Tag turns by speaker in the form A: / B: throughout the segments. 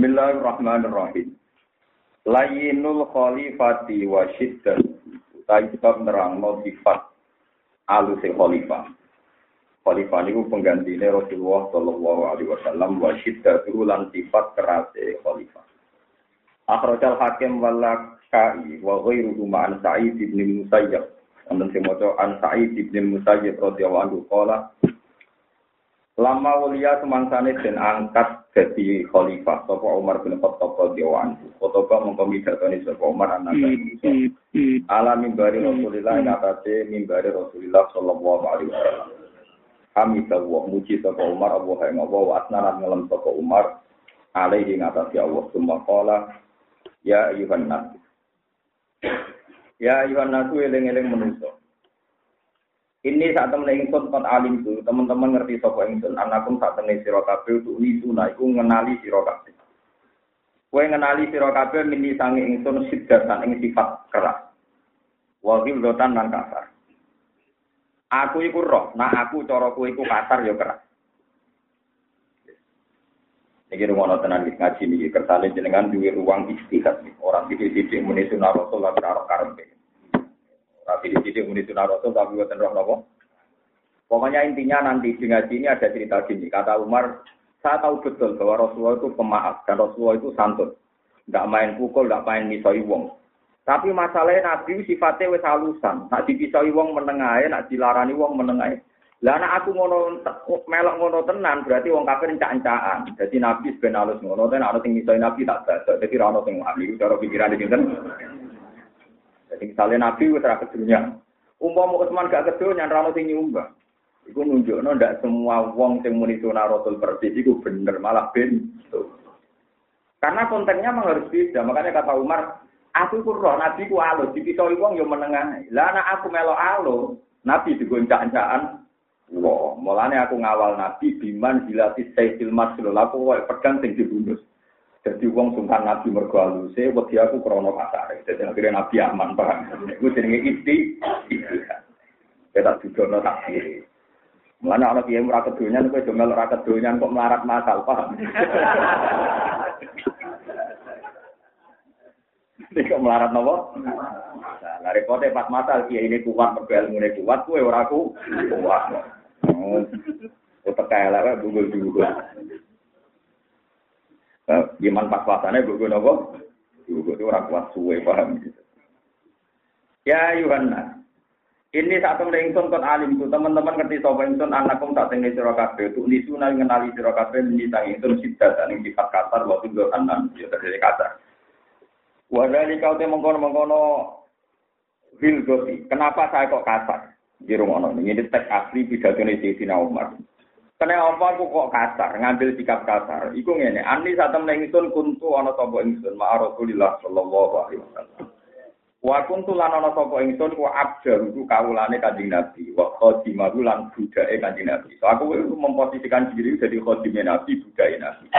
A: Bismillahirrahmanirrahim. Layinul khalifati wa syiddat. Utai sebab nerangno sifat alus khalifah. Khalifah niku penggantine Rasulullah sallallahu alaihi wasallam wa syiddatu lan sifat kerase khalifah. Akhrajal hakim wal kai wa ghairuhu ma'an Sa'id bin Musayyab. Wonten sing maca an Sa'id bin Musayyab radhiyallahu anhu qala Lama wulia semangsane dan angkat jadi khalifah sapa Umar bin Khattab radhiyallahu anhu. Khotoba mongko midhatoni sapa Umar anak. Ala mimbari Rasulillah atase mimbari Rasulillah sallallahu alaihi wasallam. Hamidah wa muji sapa Umar Allah ing Allah wa asnanan ngelem sapa Umar alaihi ing atase Allah summa qala ya ayuhan nas. Ya ayuhan nas eling-eling manusa. Ini saat temen ingsun kot alim itu, teman-teman ngerti sapa ingsun, anakum saat temen sira kabeh untuk nisuna iku ngenali sira kabeh. Kowe ngenali sira kabeh mini sange ingsun sidatan ing sifat keras. Wa dotan lan kasar. Aku iku roh, nah aku cara kowe iku kasar ya keras. Iki rumono tenan ngaji niki kersane jenengan duwe ruang istihad orang titik-titik muni sunah rasul lan karo karepe. Tapi di sini muni sunah rasul tapi buatan roh nopo. Pokoknya intinya nanti di ngaji ini ada cerita gini. Kata Umar, saya tahu betul bahwa Rasulullah itu pemaaf dan Rasulullah itu santun. Tidak main pukul, tidak main misoi wong. Tapi masalahnya Nabi sifatnya wis halusan. Nak dipisoi wong menengahe, nak dilarani wong menengahe. Lah anak aku ngono melok ngono tenan berarti wong kafir encak-encakan. Jadi Nabi ben halus ngono ten ana sing misoi Nabi tak badak. Dadi ora ono sing ahli cara pikiran iki jadi misalnya Nabi wis ra kedunya. Umpama Utsman gak kedunya ra ono sing nyumbang. Iku nunjukno ndak semua wong sing muni sunah Rasul persis iku bener malah ben. Karena kontennya memang harus beda. Makanya kata Umar, aku ku roh Nabi ku alus, dipisoi wong yo menengah. Lah anak aku melo alus, Nabi digoncak-goncaan. Wah, mulane aku ngawal Nabi biman dilatih sayyidil maslul. Aku kok pedang sing. Jadi wong sungkan Nabi mergo aluse, wedi aku krana kasare. Jadi akhirnya Nabi aman paham. Iku jenenge isti. Ya tak dudono tak kiri. Mulane ana kiye ora kedonyan kowe do melok ora kedonyan kok melarat masal paham. Kok melarat nopo? Nah, repote pas masal kiye ini kuat mergo ilmune kuat kowe ora ku kuat. Oh. Kok elek bugul-bugul. Iman pas puasanya gue nopo, gue itu orang kuat suwe paham gitu. Ya Yohana, ini temen ingsun kon alim itu teman-teman ngerti sapa ingsun anakum tak tenge sira kabeh untuk nisuna ngenali sira kabeh minta ingsun sidat ing sifat kasar wa tujuh anan ya dari kasar. Wa kau te mengkono-mengkono Hilgosi, kenapa saya kok kasar? Di rumah ini teks asli pidato Sayyidina Umar. Kena apa aku kok kasar, ngambil sikap kasar. Iku ngene, ani saat temen ingsun kuntu ana sapa ingsun ma Rasulillah sallallahu alaihi wasallam. Wa kuntu lan ana sapa ingsun ku abdal iku kawulane Kanjeng Nabi, wa khadimahu lan budake Kanjeng Nabi. So aku memposisikan diri jadi khadimnya Nabi, budake Nabi.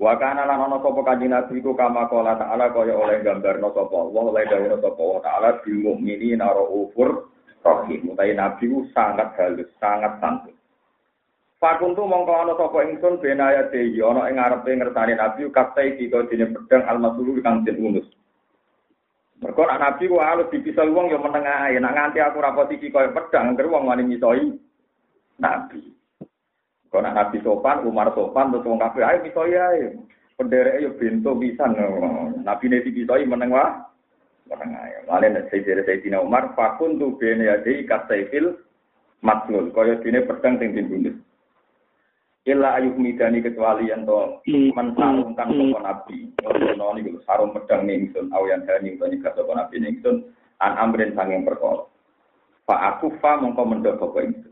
A: Wa kana lan ana sapa Kanjeng Nabi iku kama qala ta'ala kaya oleh gambarno sapa Allah, oleh dawuh sapa Allah taala bil mukminina raufur rahim. Utai Nabi ku sangat halus, sangat santun. Fakuntu mongko ana sapa ingsun benaya dehi ana ing ngarepe ngertani Nabi kaftai dika dene pedang almasulu kang den unus. Mergo nek Nabi ku alus dipisah wong ya meneng ae, nek nganti aku ra posisi kaya pedang ngger wong wani misoi Nabi. Kok nek Nabi sopan, Umar sopan, terus wong kabeh ae misoi ae. Pendereke yo bento pisan. Nabi ne dipisoi meneng wae. Meneng ae. Mane nek Sayyidina Umar fakuntu benaya dehi kaftai fil maslul kaya dene pedang sing dibunuh. Ila ayuk midani kecuali yang to mensarungkan hmm. sopo nabi. Ono niku sarung pedang ningsun awian dani to nyegah sopo nabi ningsun an amrin sanging perkara. Fa aku fa mongko mendhok sapa ingsun.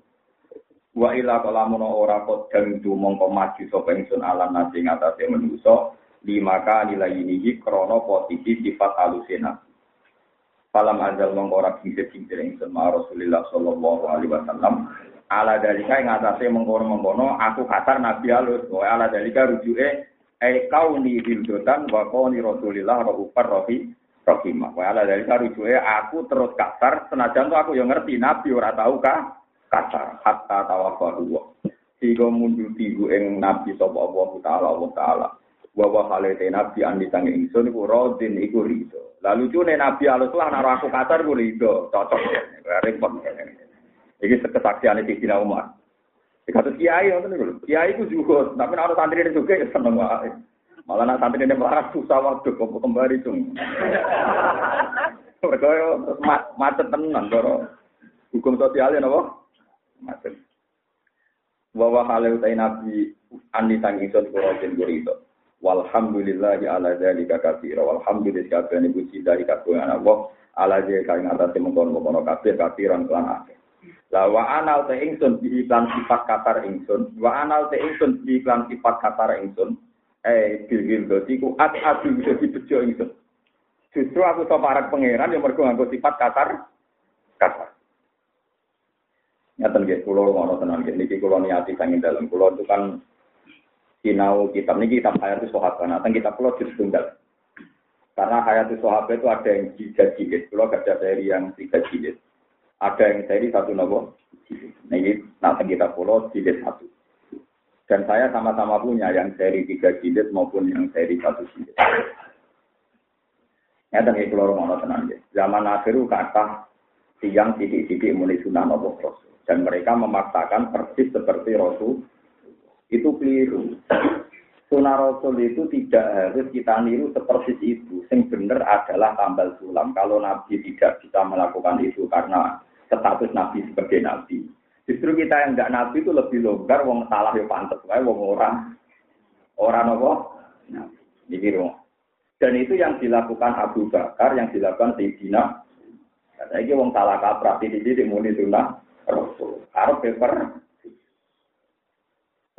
A: Wa ila kalamun ora kodang itu mongko maju sapa ingsun alam nasi ngatasé manusa lima kali layinihi krana posisi sifat halusena. Falam azal mongko ora kincir-kincir ingsun ma Rasulullah sallallahu alaihi wasallam ala dalika ing atase mengkono-mengkono aku kasar nabi alus wa ala dalika rujuke e kauni hildotan wa kauni rasulillah rahufar rohi rohimah wa ala dalika rujuke aku terus kasar senajan tuh aku yang ngerti nabi ora tahu kah kasar hatta tawafahu sehingga mundur tigu ing nabi sapa Allah taala Allah taala wa wa halate nabi andi tangi ingsun iku rodin iku rido. Lalu cune nabi alus lah naro aku kasar iku rido, cocok. Repot. Iki kesaksian di Sina Umar. Dikata kiai ngoten niku. Kiai ku juga, tapi nek ana santri ini juga seneng wae. Malah nak santri ini melarat susah waktu kok kembali cung. Mereka macet tenan karo hukum sosialnya napa? Macet. Wa halu nabi andi tangi sun kurotin gurito. Walhamdulillahi ala dzalika katsira. Walhamdulillahi kabehane puji dari kagungan Allah ala dzalika kang atase mengkon-mengkon kabeh katsiran kelan akeh. Lah wa anal te ingsun di iklan sifat katar ingsun, wa anal te ingsun di iklan sifat katar ingsun. Eh dadi ku at adu bisa dibejo ingsun. Justru aku to parak pangeran yang mergo nganggo sifat katar katar. Nyata nggih kula ngono tenan nggih niki kula niati sanging dalam kula itu kan sinau kitab ini kitab Hayatus Sahabat. Nah, kitab pulau juz tunggal. Karena Hayatus Sahabat itu ada yang tiga jilid, pulau ada seri yang tiga jilid. Ada yang seri satu nopo. Nah, ini nanti kita pulau jilid satu. Dan saya sama-sama punya yang seri tiga jilid maupun yang seri satu jilid. Ya, dan itu lorong ono tenang Zaman akhiru kata tiang titik-titik mulai sunnah nopo Dan mereka memaksakan persis seperti Rasul itu keliru. Sunnah Rasul itu tidak harus kita niru seperti itu. Yang benar adalah tambal sulam. Kalau Nabi tidak bisa melakukan itu karena status Nabi sebagai Nabi. Justru kita yang enggak Nabi itu lebih longgar, wong salah ya pantas, wae wong orang orang apa? Nabi. Ini Dan itu yang dilakukan Abu Bakar, yang dilakukan Sayyidina. Kata ini wong salah kaprah, di sini muni sunnah Rasul. Harus paper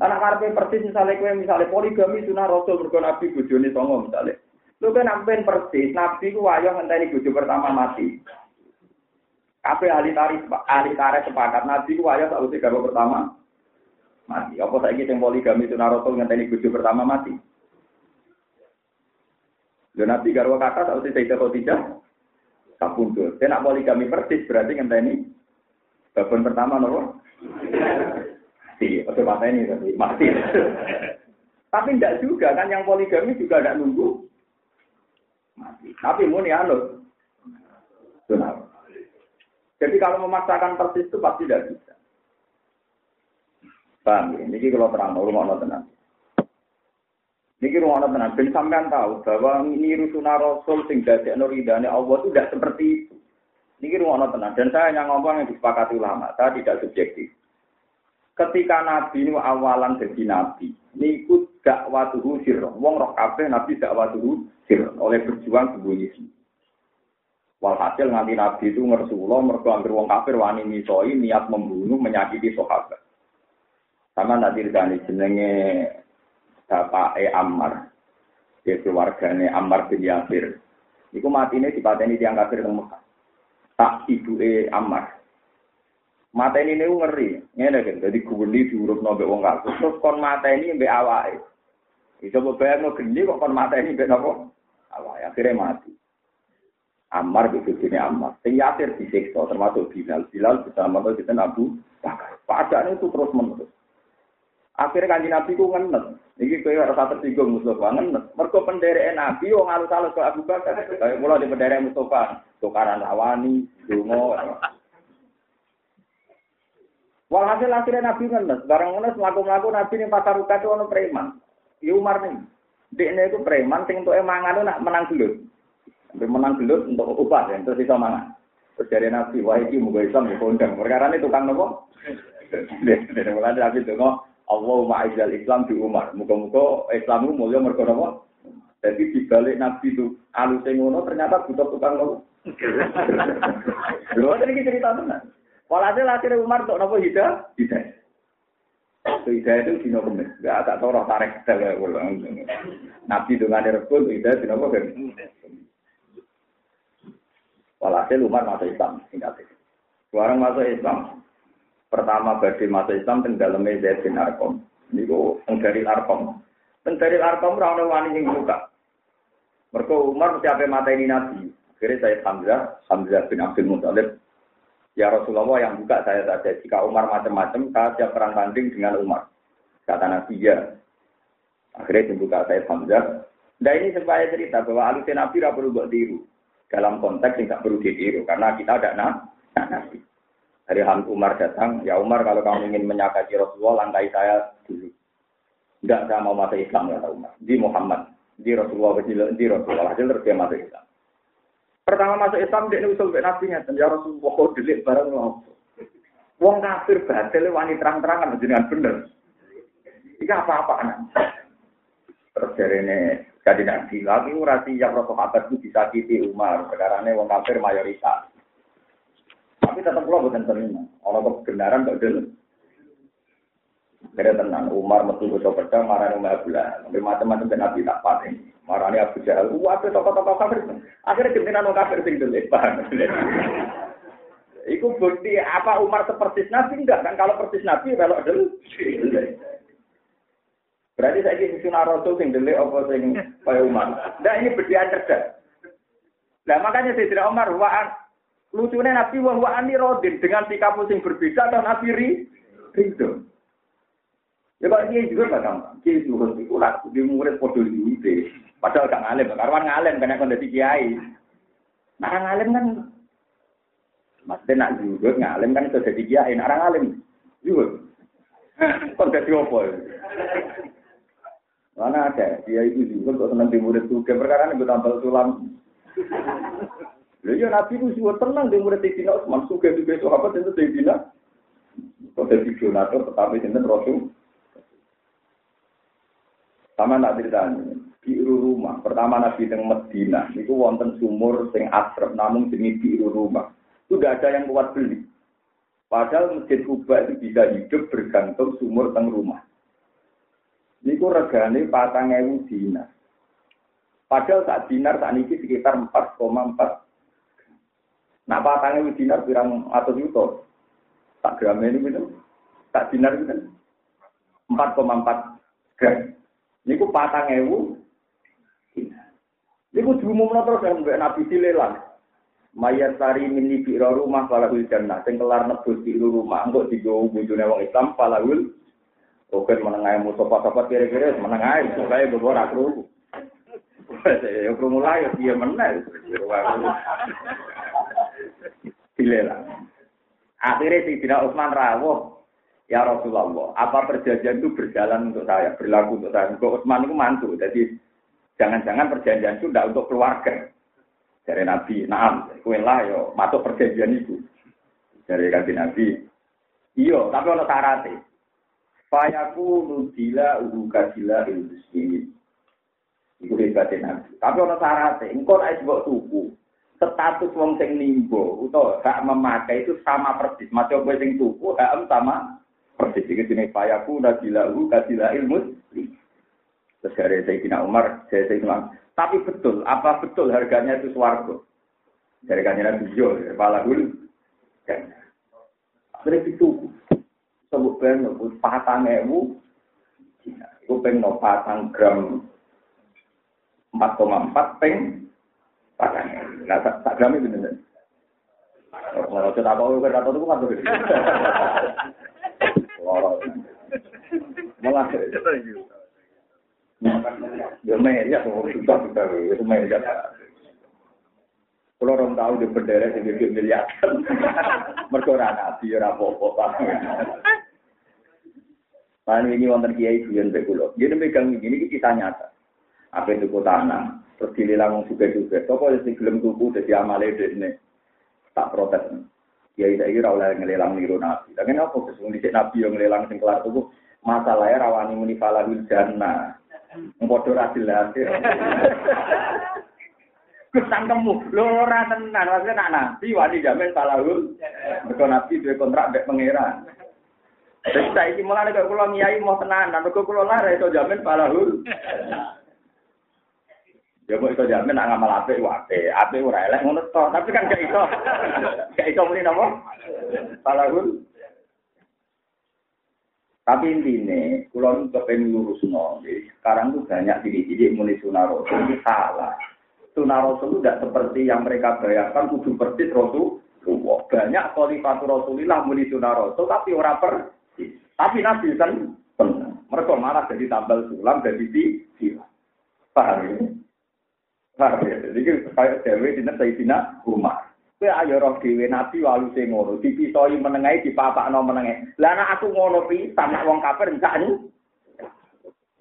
A: karena karpe persis misalnya kue misalnya poligami sunnah rasul mergo nabi bojone songo misalnya. Lu kan persis nabi ku wayo ngenteni bojo pertama mati. Kabeh ahli tarif ahli tarif sepakat nabi ku wayo sakwise garwa pertama mati. Apa saiki sing poligami sunnah rasul ngenteni bojo pertama mati? Lho nabi garwa kakak sakwise tidak atau tidak? Tak puntul. Saya nak poligami persis berarti ngenteni babon pertama nopo? mati. Mata ini tapi mati. tapi tidak juga kan yang poligami juga tidak nunggu mati. Tapi muni anu. Jadi kalau memaksakan persis itu pasti tidak bisa. Paham ya? Ini kalau terang, rumah tenang. Ini rumah tenang. Ben sampean tahu bahwa ini rusuna Rasul sing dadek nuridane Allah itu tidak seperti itu. Ini rumah tenang. Dan saya hanya ngomong yang disepakati ulama. Saya tidak subjektif ketika Nabi ini awalan jadi Nabi, niku dakwatuhu sirr. Wong roh kabeh Nabi dakwatuhu sirr oleh berjuang sembunyi sembunyi. Walhasil nganti Nabi itu ngersula mergo anggere wong kafir wani misoi niat membunuh menyakiti sahabat. Sama nanti dari jenenge Bapak E Ammar. Dia keluargane Ammar bin Yasir. Iku ini dipateni tiang kafir teng Mekah. Tak ibu E Ammar. Ini nih ngeri, ngene kan, jadi kubeli diurut nabe wong kasus, terus kon mata ini mbak awai. Bisa bayang no kok kon mata ini mbak nopo awai, akhirnya mati. Ammar begitu sini Ammar. Sing Yasir disiksa termasuk Bilal. Bilal bersama itu kita Abu Bakar. Itu terus menerus. Akhirnya kanji Nabi ku ngenes. Iki kowe rasa tersinggung Mustafa ngenes. Mergo penderek Nabi wong alus-alus ke Abu Bakar. Kayak mulai di penderek Mustafa. Tukaran lawani, dungo. Walhasil akhirnya Nabi ngenes, barang ngenes melaku-melaku Nabi ini pasar ruka itu ono preman. Ya Umar nih, dia itu preman, sing untuk emangan nak menang gelut. Sampai menang gelut untuk upah ya, terus bisa mangan. Terus dari Nabi, wah ini mau Islam ya kondang. Perkara ini tukang nopo. Dari mulai Nabi itu Allah ma'izal Islam di Umar. Muka-muka Islam itu mulia mereka nopo. Jadi dibalik Nabi itu alus ngono ternyata butuh tukang nopo. Dua tadi cerita tenan. Walhasil akhirnya Umar untuk nopo hidayah, hidayah. Hidayah itu dino kemis, gak tak tahu roh tarik ulang. Nabi dengan rebut hidayah dino kemis. Walhasil Umar masuk Islam, singkat itu. Sekarang masuk Islam, pertama bagi masuk Islam teng dalamnya Zaid bin Arkom. Ini kok dari Arkom. Teng dari Arkom ora wani yang buka. Mereka Umar mesti apa mata ini Nabi. Akhirnya saya Hamzah, Hamzah bin Abdul Muthalib Ya Rasulullah yang buka saya saja. Jika Umar macam-macam, saya siap perang tanding dengan Umar. Kata Nabi ya. Akhirnya dibuka saya Hamzah. Nah ini supaya cerita bahwa alusnya Nabi tidak perlu buat. Dalam konteks tidak perlu ditiru. Karena kita ada nah, nah Nabi. Dari Ham Umar datang, ya Umar kalau kamu ingin menyakiti Rasulullah, langkai saya dulu. Enggak, saya mau masuk Islam, ya Umar. Di Muhammad. Di Rasulullah, di Rasulullah. Hasil terus dia masuk Islam. Pertama masuk Islam, dia usul ke Nabi nya. Ya Rasulullah, kok delik barang ngopo. Wong kafir batil wani terang-terangan jenengan bener. Iki apa-apaan. Terus dari ini jadi nabi lagi urasi yang rokok kabar itu disakiti Umar. Ini wong kafir mayoritas. Tapi tetap pulau bukan terima. Orang kebenaran gak dulu. Kira tenang, Umar metu bocah pedang marani Umar Abdullah. Tapi macam-macam dan Nabi tak paten. Marani Abu Jahal. Wah, tokoh-tokoh kafir. Akhirnya pimpinan orang kafir sing dulu. Iku bukti apa Umar seperti Nabi enggak kan? Kalau persis Nabi kalau dulu. Saya ingin sunnah Rasul sing delik apa sing kaya Umar. Nah ini berdian cerdas. Nah makanya tidak Umar waan lucunya Nabi wa wa ani rodin dengan sikap sing berbeda dan Nabi ri ridho. Ya kalau dia juga gak gampang. Dia juga itu lah di murid podo di Padahal gak ngalim, karwan ngalim karena kan dari kiai. Nah ngalim kan Maksudnya nak juga ngalim kan itu jadi kiai, nak ngalim juga. Kok jadi apa? Mana ada, dia itu juga kok senang di murid. Perkara ini tambal sulam. Lalu ya Nabi itu juga tenang di murid Sayyidina Utsman. Suka juga sahabat itu Sayyidina. Kok jadi donatur tetapi sinten Rasul. Sama nak ceritanya, biru rumah. Pertama Nabi teng Medina, itu wonten sumur sing asrep, namun jenis biru rumah. Itu tidak ada yang kuat beli. Padahal masjid Kuba itu bisa hidup bergantung sumur teng rumah. Niku regane patang ewu dinar. Padahal saat dinar saat ini sekitar 4,4. Nah patang ewu dinar pirang atau juta. Tak gram ini gitu. Tak dinar gitu. 4,4 gram. Niku patang ewu. Niku diumumno terus yang Nabi dilelang. Mayat tari mini biro rumah falahul jannah. Sing kelar nebus di rumah. Enggak digawa bujune wong Islam falahul. Oke menengah musofa-sofa kira-kira menengah supaya beberapa kru. Ya kru mulai dia menang. Dilelang. Akhirnya si Dina Utsman rawuh Ya Rasulullah, apa perjanjian itu berjalan untuk saya, berlaku untuk saya. Untuk Utsman itu mantu, jadi jangan-jangan perjanjian itu tidak untuk keluarga. Dari Nabi, naam, kue lah yo, masuk perjanjian itu. Dari Nabi, iya, tapi ada syaratnya. Fayaku nudila uruka sila ilmuslimin. Itu hebatnya Nabi. Tapi ada syaratnya, engkau naik sebuah tubuh. Status wong sing nimbo, atau hak memakai itu sama persis. Macam gue sing tubuh, hak sama Persis ini jenis payaku najilahu kadilah ilmu. Terus dari Sayyidina Umar, saya Sayyidina Tapi betul, apa betul harganya itu swargo? Dari kanjeng Nabi Jo, kepala dulu. Akhirnya itu, sebut ben, patang ewu, itu peng no patang gram 4,4 peng patang ewu. Nah, tak gram itu bener. Kalau kita tahu, kita tahu itu kan Malah Ya meja susah kita itu meja. Kalau orang tahu di bendera gede miliar. Mergo ora nabi ora apa-apa. Pan ini wonten kiai buyen mbek kula. Dia megang ini kita nyata. Apa itu tanah, terus dilelang juga-juga. Toko sing gelem tuku dadi amale dene. Tak protes. Ya saya kira oleh ngelelang niru nabi. Tapi apa kesung dicek nabi yang ngelelang sing kelar tuh masalahnya rawani muni falahul jannah. Ngpodo ra jelas. Kusang kamu, lo ora tenan, maksudnya nak nabi wani jamin falahul. Mergo nabi duwe kontrak mbek pangeran. Jadi saya ini mulai kalau kulo ngiyai mau tenan, nanti kulo lara itu jamin falahul. Ya kok iso jamin nak ngamal wae apik, apik ora elek ngono to. Tapi kan gak iso. Gak iso muni napa? Salahun. Tapi intinya, kalau nu kepengen lurus no, sekarang tuh banyak diri-diri muni sunah rasul salah. Sunah rasul tidak seperti yang mereka bayangkan kudu persis rasul. Banyak khalifatu rasulillah muni sunah tapi orang per. Tapi nabi kan benar. Mereka malah jadi tambal sulam jadi di silam. Paham ya? Paham ya? Jadi kayak Dewi di Sayyidina Umar. Kowe ayo roh dhewe nabi walu sing ngono, dipisoi menengahi dipapakno menengahi. Lah nek aku ngono pisan nek wong kafir enggak nih.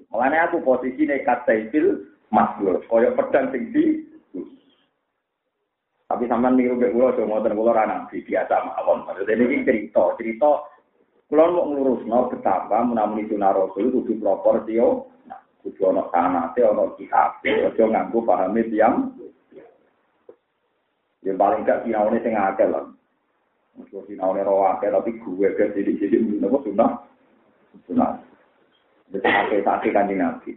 A: Mulane aku posisine kasaifil maslur, koyo pedang sing di tapi sampean niru mek kula aja ngoten kula ora nabi biasa mawon. Maksudnya ini cerita, cerita kula mau ngurusno betapa menawi sunah rasul kudu proportio, nah, kudu ana sanate ana kitab, aja nganggo pahame tiyang Ya paling gak sinaune sing akeh lah. Mesti sinaune ro akeh tapi gue ke sithik-sithik menapa sunah. Sunah. Jadi kan Nabi.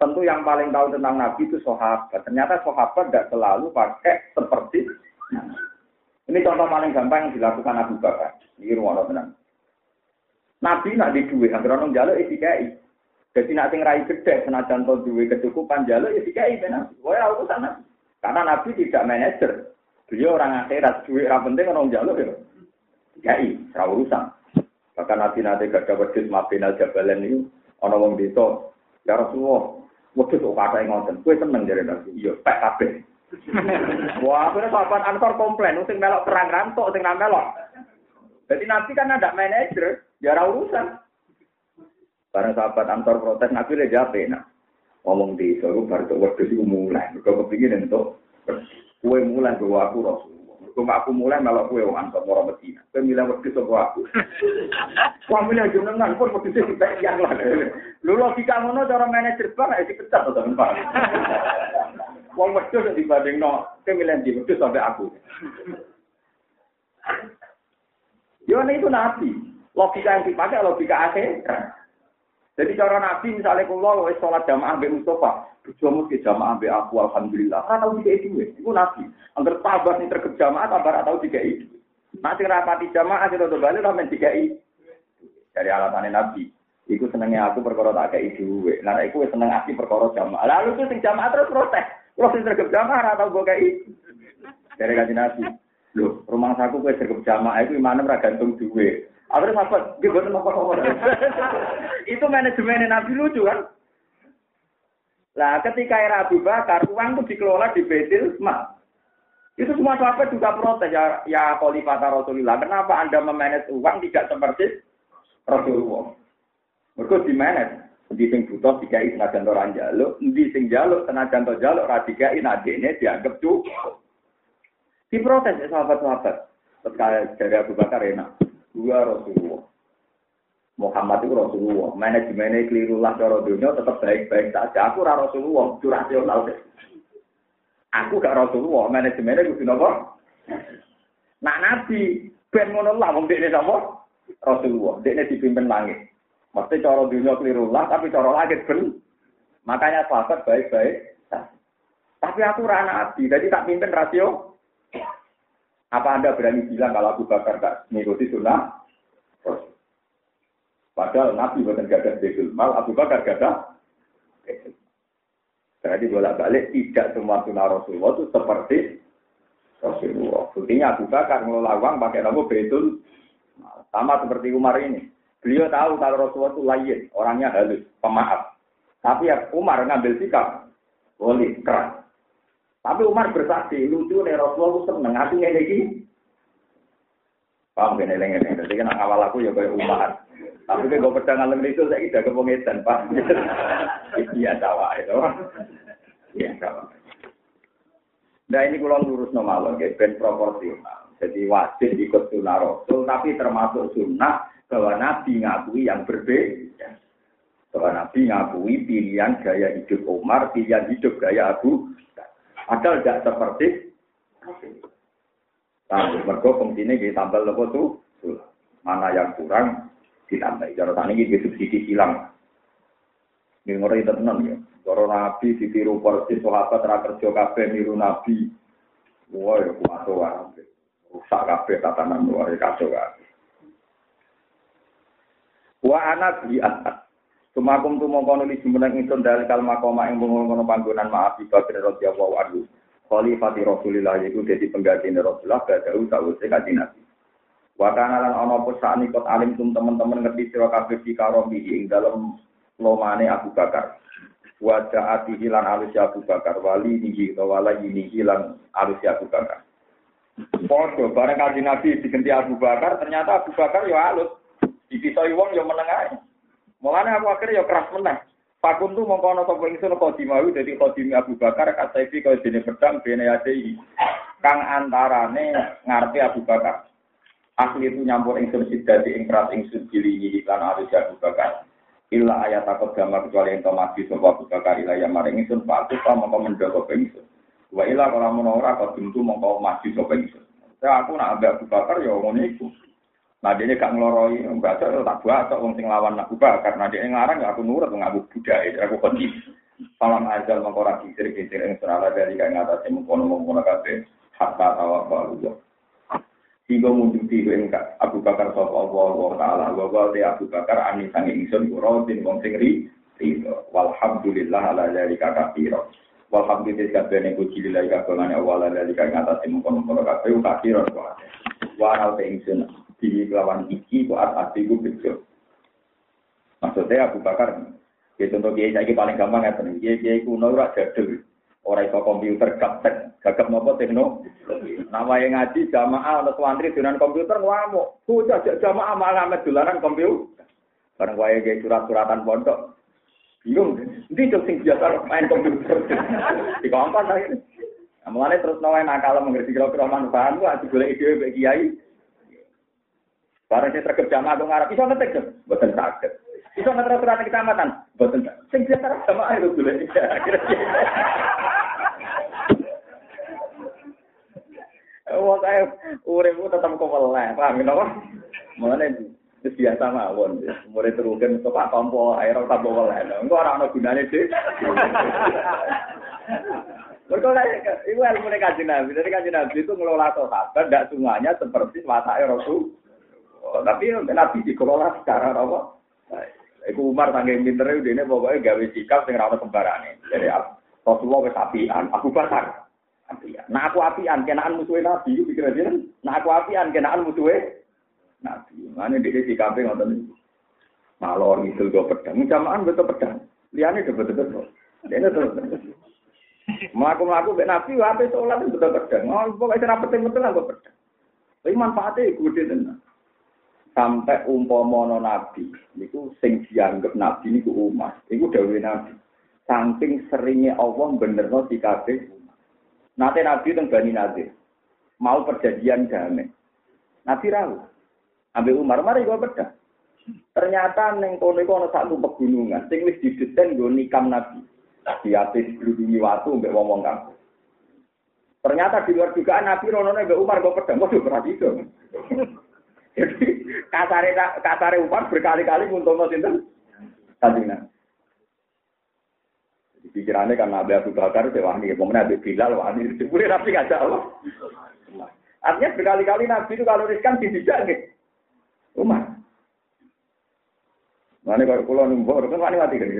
A: Tentu yang paling tahu tentang Nabi itu sahabat. Ternyata sahabat tidak selalu pakai seperti ini contoh paling gampang yang dilakukan Abu Bakar. Ini rumah tenang. Nabi nak di duwe, orang jaluk isi kai. Jadi nak sing rai gede, senajan to duwe kecukupan jaluk isi kai benar. Wah, aku sana. Karena Nabi tidak manajer. Beliau orang akhirat, duit orang penting orang jalur ya. Kiai, ra urusan. Bahkan nanti nanti gak dapat dis mabinal jabalan itu, orang wong desa, ya Rasulullah, waktu itu kata yang ngoten, gue seneng jadi nabi, iya, pek kabeh. Wah, akhirnya sahabat Ansor komplain, sing melok perang rantok, sing melok. Jadi nanti kan ada manajer, ra urusan. Barang sahabat Ansor protes, nabi udah jawab, nah, ngomong di suruh baru tuh waktu itu mulai, gue kepingin untuk Kue mulai bawa aku Rasulullah. Kue aku mulai malah kue wong antar orang Medina. Kue milih waktu sama aku. Kue milih jenengan pun waktu itu kita yang lah. Lu logika ngono cara manajer bank ya dipecat atau apa? Wong wedhus dibanding no, kue milih di wedhus sampai aku. Yo itu nabi. Logika yang dipakai logika akhir. Jadi cara Nabi misalnya kalau wis sholat jamaah be Mustafa, bojomu ke jamaah be aku alhamdulillah. Ora tau dikei dhuwit. Iku Nabi. Angger tabah ning terkep jamaah tambah ora tau dikei. Nek sing rapati jamaah sing rada bali ora men dikei. Dari alasannya Nabi. Iku senengnya aku perkara tak dhuwit. Lah iku wis seneng aku perkara jamaah. Lalu tuh sing jamaah terus protes. Kalau sing terkep jamaah ora tau gue kei. Dari kanjeng Nabi. Loh, rumah saku kowe terkep jamaah itu imane ora gantung dhuwit. Akhirnya apa? Dia buat apa Itu manajemen Nabi lucu kan? Lah ketika era Abu Bakar, uang itu dikelola di Betil Mal. Itu semua sahabat juga protes ya, ya Khalifah Rasulullah. Kenapa Anda memanage uang tidak seperti Rasulullah? Mereka di manage. Di sing butuh dikai senajan orang jaluk, di sing jaluk senajan to jaluk ra dikai dianggap cukup. Diprotes ya sahabat-sahabat. Terus dari Abu Bakar enak dua Rasulullah. Muhammad itu Rasulullah. Manajemennya keliru lah cara dunia tetap baik-baik saja. Aku ora Rasulullah, itu rasional deh. Aku gak Rasulullah, manajemennya kudu napa? Nak nabi ben ngono lah wong dekne sapa? Rasulullah. Dekne dipimpin langit. Mesti cara dunia keliru lah, tapi cara langit ben. Makanya sahabat baik-baik. Tapi aku ora nabi, jadi tak pimpin rasio apa Anda berani bilang kalau Abu Bakar tak mengikuti sunnah? Padahal Nabi bukan gada betul mal, Abu Bakar gada Jadi bolak balik tidak semua sunnah Rasulullah itu seperti Rasulullah. Buktinya Abu Bakar ngelola uang pakai nama betul. Sama seperti Umar ini. Beliau tahu kalau Rasulullah itu lain, orangnya halus, pemaaf. Tapi ya Umar ngambil sikap, boleh keras. Tapi Umar bersaksi, lucu nih Rasulullah seneng, artinya ini gini. Paham gini, ini, ini. Jadi kan awal aku ya kayak Umar. Tapi kan gue pedang alam itu, saya tidak kepengetan, Pak. Iya, tawa itu. Iya, tawa. Nah ini kalau lurus normal, ya, ben proporsional. Jadi wajib ikut sunnah Rasul, tapi termasuk sunnah bahwa Nabi ngakui yang berbeda. Bahwa Nabi ngakui pilihan gaya hidup Umar, pilihan hidup gaya Abu Padahal tidak seperti Tapi mergo fungsinya kita tambah lepo tuh mana yang kurang ditambah. Cara tani ini subsidi silang. Ini ngori itu tenang ya. Cara nabi ditiru persis sahabat ra kerja kabeh niru nabi. Wah ya kuaso kabeh. Rusak kabeh tatanan luar kacau kabeh. Wa anak di atas. Sumakum tu mongko nulis jumeneng ingsun dalil kalma koma ing ngono panggonan maaf di Bakar radhiyallahu anhu. Khalifati Rasulillah yaiku dadi pengganti Rasulullah badau sawise kanjeng Nabi. Wa kana lan ana apa sakni kot alim tum teman-teman ngerti sira kabeh di karomi ing dalem lomane Abu Bakar. Wajah ati hilang alus Abu Bakar wali nihi atau wala ini hilang alus Abu Bakar. Podo bareng kaji Nabi diganti Abu Bakar ternyata Abu Bakar ya alus. Dipisoi wong ya menengah. Mulane Abu Bakar ya keras meneng. Pakun tu mongko ana sapa ingsun khodimawi dadi khodim Abu Bakar kasaifi kaya dene pedang bene yadei. Kang antarane ngarepe Abu Bakar. Asli itu nyampur ingsun sidati ing keras ingsun dilingi iklan arus Abu Bakar. Illa ayat takut gambar kecuali yang mati sapa Abu Bakar ila yang maring ingsun patu sama mongko mendogo ingsun. Wa kalau mau ora kok tentu mongko mati sapa ingsun. Saya aku nak ambek Abu Bakar ya ngono iku. Nah dia gak ngeloroi, baca tak buat wong sing lawan Abu Bakar. Nah dia ngarang aku nurut ngaku budaya, aku kunci. Salam ajal mengkora kisir kisir yang serala dari kaya ngatasi mengkono mengkono kafe hatta tawa balu. Hingga mundur tiga engkak Abu Bakar sop Allah wa taala wa wa Abu Bakar ani sangi ingsun kurodin wong sing ri Walhamdulillah ala dari kakak piro. Walhamdulillah kabeh puji lillahi kabeh awal dari kaya ngatasi mengkono mengkono kafe kakiro. Wa al ingsun di lawan iki kok ati ku bejo. Maksudnya Abu Bakar, ya contoh kiai saya paling gampang ya tenan. Kiai kiai kuno ora jadul, ora iso komputer gaptek, gagap nopo tekno. Nama yang ngaji jamaah atau santri dengan komputer ngamuk. Bocah jamaah malah ngamet dolanan komputer. Bareng wae kiai surat-suratan pondok. Bingung, ndi dong sing biasa main komputer. Di kompas akhirnya. Mulane terus nawain nakal mengerti kira-kira manfaat ku ati golek ide kiai. Barang saya terkep jamaah aku ngarap, bisa ngetik dong, buatan sakit. Bisa ngetik surat kecamatan, buatan sakit. Sing biasa jamaah itu dulu. Wah saya uripku tetap keweleh, paham ya apa? Mulane wis biasa mawon. Murid terukin kok Pak Tompo air ora tambah weleh. Engko ora ana gunane sih. Mereka itu ilmu kajian Nabi. Jadi kajian Nabi itu ngelola sahabat, tidak semuanya seperti watak Rasul. tapi nabi dikelola secara apa? Iku Umar tangga yang pinter itu ini pokoknya gawe sikap yang rata sembarane. Jadi ah, Rasulullah wes apian, aku bakar. Apian. Nah aku apian, kenaan musuh nabi itu pikir aja. Nah aku apian, kenaan musuh nabi. Mana dia sikap ngoten ngotot ini? Malah orang itu gak pedang, jamaan betul pedang. Liane itu betul betul. Dia itu melaku melaku be nabi, apa sholat itu betul pedang. Oh pokoknya cara penting penting lah gak pedang. Tapi manfaatnya itu dia tenang. Sampai umpomono nabi niku sing dianggap nabi niku umat. Niku dawuh nabi. Saking seringnya Allah benerno sikapé Nate nabi teng Bani Nadir. Mau perjanjian damai. Nabi rawu. Ambil Umar mari gua beda ternyata neng kono iku ana satu pegunungan. Sing wis didesain nggo nikam nabi. Di atas berhubungi waktu mbek wong-wong kampung ternyata di luar dugaan nabi rono mbek Umar gua pedang waduh berarti itu Jadi kasare kasare Umar berkali-kali nguntungno sinten? Kanjeng Nabi. Pikirannya kan Nabi Abu Bakar, wahni, kemudian Nabi Bilal, wahni, boleh Nabi ngajak Allah. Artinya berkali-kali Nabi itu kalau riskan tidak gitu. Umar. Mana kalau pulau numpur kan wani mati kan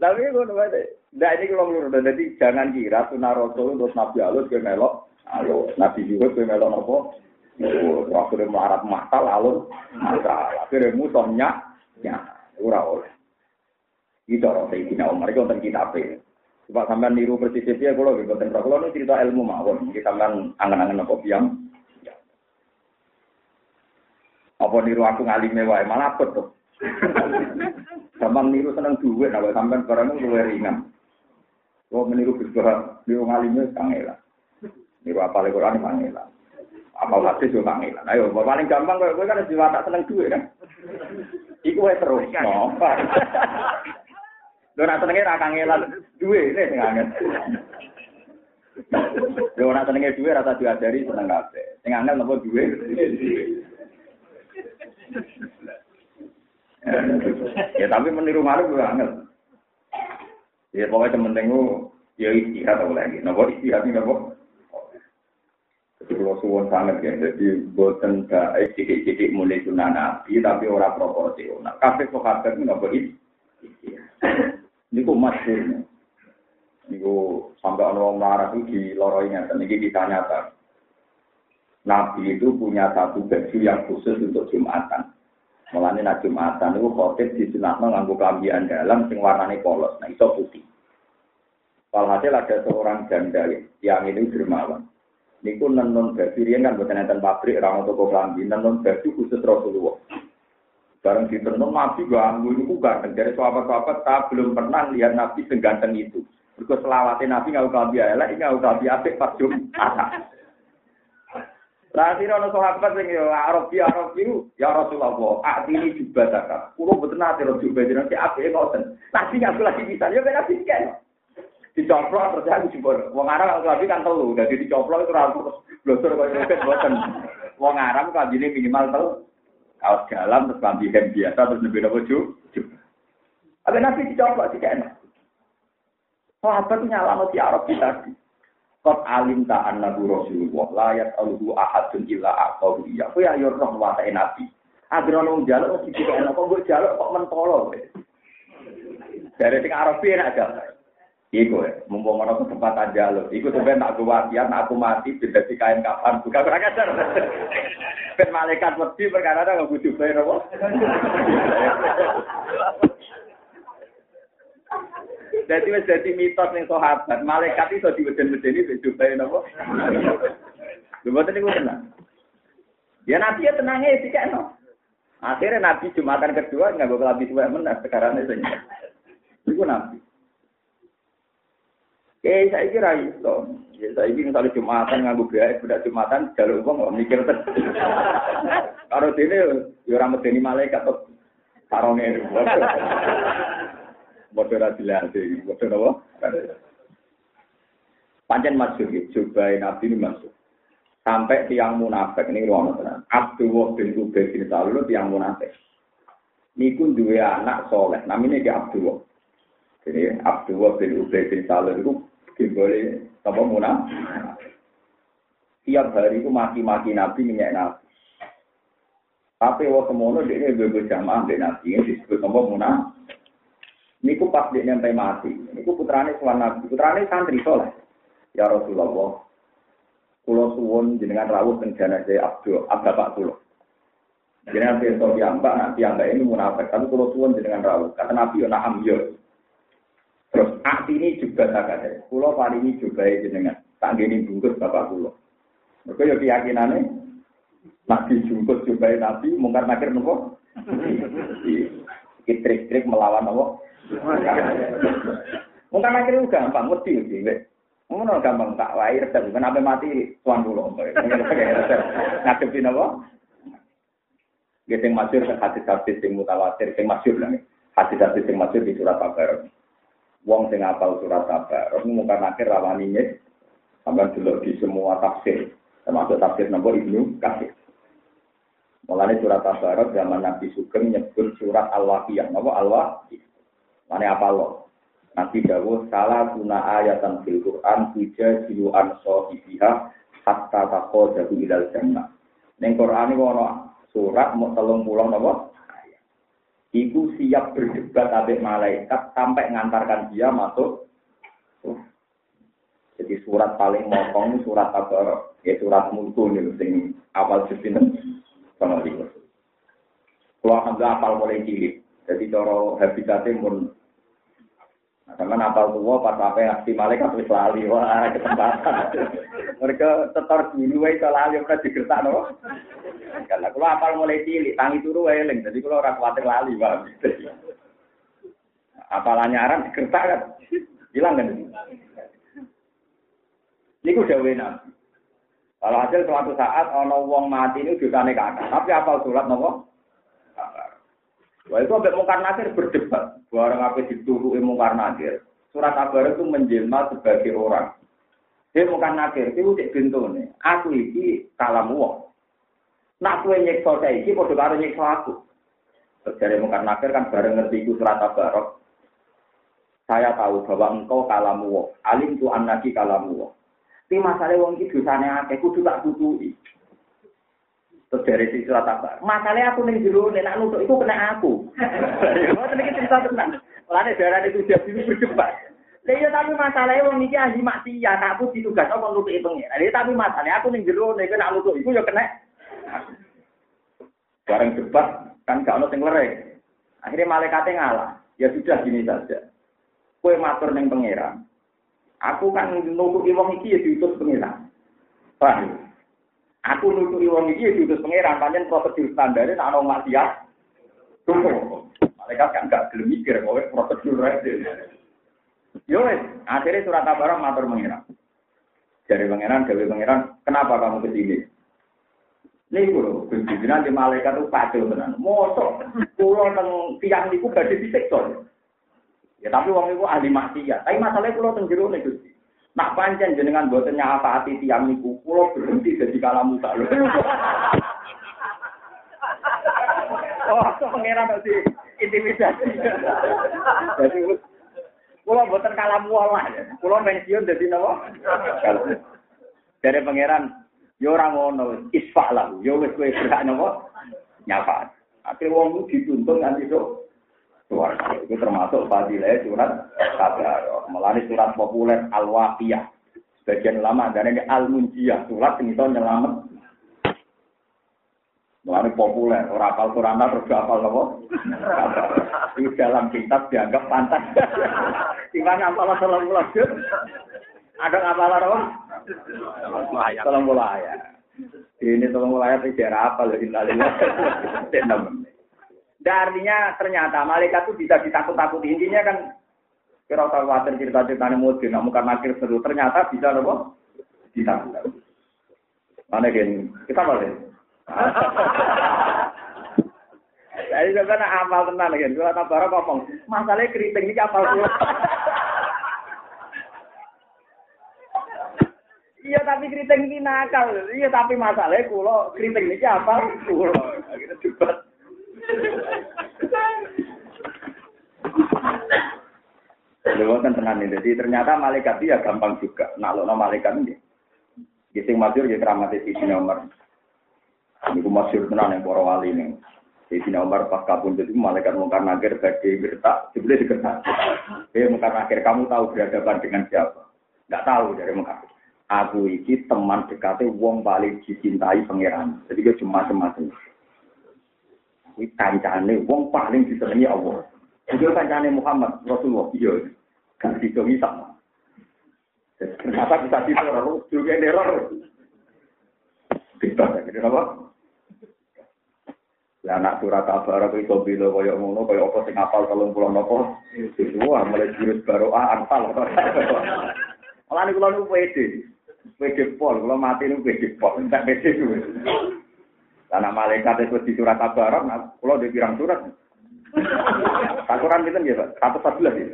A: Tapi gue nunggu Nah ini kalau menurut jadi jangan kira sunnah Rasul untuk Nabi Allah ke melok Ayo, Nabi Yuhud itu melok apa? Oh, akhirnya melarat mata lalu mata. Akhirnya musuhnya, ya, Ora oleh. Iki orang saya kina Umar, itu tentang kita apa sampean niru persis dia, kalau lebih penting. Kalau niku cerita ilmu mawon, kita kan angan-angan apa biang. Apa niru aku ngalime wae malah apa tuh? Sampean niru seneng duit, sampean barangnya luar ringan. Kalau meniru berdua, niru ngalih mewah, kangen. Niru apa lagi Quran pangelan. Apa hadis yo pangelan. Ayo, paling gampang kowe kowe kan jiwa tak seneng duit kan. Iku wae terus. No. Lho nak senenge ra kangelan duit ini sing angel. Lho nak senenge duit rasa diajari seneng kabeh. Sing angel nopo duit. ya tapi meniru malu gue angel. Ya pokoknya temen tengku ya istihad atau lagi. Nopo istihad ini nopo. Jadi kalau suwon sangat ya, jadi buatan baik sidik-sidik mulai sunnah nabi, tapi orang proporsional. Kafe sahabat itu nggak. Ini kok masyur. Ini kok sampai orang marah itu di loroinya, dan ini kita nyata. Nabi itu punya satu baju yang khusus untuk Jumatan. Mulane nak Jumatan niku khotib disunatno nganggo klambian dalam sing warnane polos, nah iso putih. Walhasil ada seorang janda yang ini dermawan. Niku nenun baju riyen kan boten enten pabrik ora ono toko klambi, nenun baju khusus Rasulullah. Bareng ditenun Nabi ganggu niku ganteng dari sahabat-sahabat tak belum pernah lihat Nabi seganteng itu. Mergo selawate Nabi ngau klambi elek, ngau klambi apik pas Jumat. Lah sira ono sahabat sing yo Arab ya Arab ya Rasulullah, atini juga zakat. Kulo mboten nate ro juga jenenge apike ngoten. Nabi ngaku lagi bisa yo ben nabi kan. Dicoplok terus aku jebol. Wong Arab kalau lagi kan telu, dadi dicoplok itu ora terus blosor kaya roket mboten. Wong Arab jadi minimal telu. Kaos dalam terus lambi hem biasa terus lebih nopo ju. Ada nabi dicoplok sih enak. Sahabat nyala si Arab kita. Kot alim ta'an nabi Rasulullah, layat aluhu ahadun illa aqawu iya. Kau ya yo roh watai nabi. Agar orang jaluk, mesti tidak enak. Kok gue jaluk kok mentolo. Dari sing Arabi enak aja. Iku ya, mumpung orang kesempatan jaluk. Iku sebenarnya tak gue wasiat, aku mati, beda si kain kapan. Bukan kurang ajar. Ben malaikat wedi perkara ada nggak butuh bayar apa? Jadi wis dadi mitos ning sahabat, malaikat iso diweden-wedeni wis dibae napa? Lha mboten niku tenang. Ya nabi ya tenangnya sih kan. Akhirnya nabi jumatan kedua nggak bakal habis suwe men sekarang itu. Iku nabi. Eh saya kira itu. Ya saya ini misalnya jumatan nganggo gaya budak jumatan jalur uang nggak mikir. Kalau ini ya orang medeni malaikat atau tarongnya. Bodoh rasilasi, bodoh apa? Pancen masuk ya, coba nabi ini masuk. Sampai tiang munafik ini ruang tenang. Abdullah bin Ubay bin Salul tiang munafik. Niku dua anak soleh, namanya dia Abdullah. Jadi Abdullah bin Ubay bin Salul itu boleh apa munafik. Tiap hari itu maki-maki Nabi, minyak Nabi. Tapi waktu semono dia ini bebas jamaah dari Nabi, ini disebut apa munafik. Niku pas dia nyampe mati. Niku putrane suwan nabi. Putrane santri soleh. Ya Rasulullah. Kulo suwon jenengan rawuh teng jenazah Abdul, Bapak kulo. Jenengan besok mbak nanti mbak ini munafik. Tapi kulo suwon jenengan rawuh. Kata Nabi yo naham yo. Terus akti ini juga tak ada. Kulo paling ini juga jenengan. Tak gini bungkus Bapak kulo. Mereka yo keyakinannya. Nabi jungkus juga Nabi. Mungkar nakir nopo. Kitrik-trik melawan nopo. Mungkin akhirnya gampang, mesti sih. Ngono gampang tak wae resep kenapa mati tuan kula. Ngadepi napa? Nggih sing masyhur hadis-hadis sing mutawatir sing masyhur lah. Hadis-hadis sing masyhur di surat Al-Baqarah. Wong sing apal surat Al-Baqarah mungkin akhir rawani sampai dulu di semua tafsir termasuk tafsir nomor Ibnu Katsir. Mulanya surat Al-Baqarah zaman Nabi Sugeng nyebut surat Al-Waqiah. Napa Al-Waqiah? Mana apa lo? Nabi Dawud salah guna ayatan fil Quran tuja silu an sohibiha hatta tako jabu ilal jannah. Neng Quran ini surat mau telung pulang nopo. Ibu siap berdebat abek malaikat sampai ngantarkan dia masuk. Jadi surat paling mokong surat apa? Ya surat mulku nih, sing awal justin sama dia. Kalau alhamdulillah apal mulai cilik. Jadi cara habitatnya pun Nah, sama napal tua pas apa ngasih malaikat wis lali wah kesempatan. Mereka tetor dulu wae iso lali ora digertak no. Karena kalau apal mulai cilik tangi turu wae eling. Jadi kalau ora kuwatir lali, Pak. Apalannya aran digertak kan. Hilang kan. Dawe Nabi. Kalau hasil suatu saat ono wong mati ini dosane kakak, tapi apal surat nopo? Wah itu sampai mungkar nakir berdebat. Barang apa dituruhi mungkar nakir. Surat kabar itu menjelma sebagai orang. Dia mungkar nakir, itu cek nih. Aku ini kalam wong. Nak kue nyekso saya ini, kode karo nyekso aku. Dari mungkar kan bareng ngerti itu surat kabar. Saya tahu bahwa engkau kalamu wong. Alim tu anaki kalamu wong. Tapi masalah wong itu dosanya akeh, kudu tak tutui. Terus dari sisi apa? Masalahnya aku nih dulu, nih nak nutuk itu kena aku. Mau tenang cerita tenang. Mulanya darah itu dia dulu berdebat. Lah iya tapi masalahnya wong niki ahli maksiat, aku ditugas apa nutuk itu. Lah tapi masalahnya aku ning jero nek kena nutuk iku ya kena. Bareng debat Kan gak ono sing lereng. Akhirnya malaikatnya ngalah. Ya sudah gini saja. Kue matur neng pangeran. Aku kan nutuki wong iki ya diutus pangeran. Paham? Aku nutuki wong iki ya diutus pangeran. Panjen prosedur standarnya tak ono maksiat. Tunggu. Malaikat kan gak gelem mikir kowe prosedur aja. Yo akhirnya surat kabar matur pangeran. Jadi pangeran, gawe pangeran, kenapa kamu ke sini? Nih kulo, gusti nanti malaikat itu pacul tenan. Mosok, kulo teng tiang niku badhe disiksa. Ya tapi wong iku ahli maksiat. Tapi masalahnya kulo teng jero nih gusti. Nak pancen jenengan boten nyafaati tiang niku, kulo berhenti jadi kalamu tak lho. Oh, pangeran tadi intimidasi. Jadi Kulo boten kalam wala. Kulo pensiun dadi napa? Dari pangeran yo ora ngono, isfa lah. Yo wis kowe berhak napa? Nyapa. Akhirnya wong dituntun nganti sok suara. Itu termasuk fadilah surat kabar. Melani surat populer Al-Waqiyah. Sebagian lama dan ini Al-Munjiyah. Surat yang itu nyelamat Mulai populer, orang apal Quran terus apal apa? Itu dalam kitab dianggap pantas. Gimana apal salam juz? Ada apal apa? Salam ayat. Ini tolong ayat tidak apal dari artinya ternyata malaikat itu bisa ditakut-takuti. Intinya kan kira khawatir cerita-cerita mungkin, nak muka nakir seru. Ternyata bisa apa? Ditakut-takuti. Mana gini? Kita boleh. Jadi sebenarnya amal tenan kan. Kalau tak barang ngomong, masalahnya keriting ini apal kulo. Iya tapi keriting ini nakal. Iya tapi masalahnya kulo keriting ini apal kulo. Kita debat. Lewat kan tenan ini. Jadi ternyata malaikat ya gampang juga. Nah, lo malaikat ini. Gising masyur ya di nomor. Ini masyur tenan yang para wali ini. Jadi Umar pas kabun itu malaikat mungkar nakir bagi berita, sebenarnya dikesan. Eh mungkar nakir, kamu tahu berhadapan dengan siapa? Tidak tahu dari mungkar. Aku ini teman dekatnya wong paling dicintai pangeran. Jadi dia cuma macam Ini kancane wong paling disenangi Allah. Itu kancane Muhammad Rasulullah. Iya, gak bisa sama. Ternyata bisa diteror, juga neror. Bisa, kenapa? Lah anak surat kabar aku iso bilo kaya ngono kaya apa sing apal 30 napa. Wah, mulai jurus baru ah apal. Malah niku kula niku pede. Pede pol, kula mati niku pede pol, entek pede kuwi. Anak malaikat itu di surat kabar, kula di pirang surat. Takuran pinten ya, Pak? 114 ya.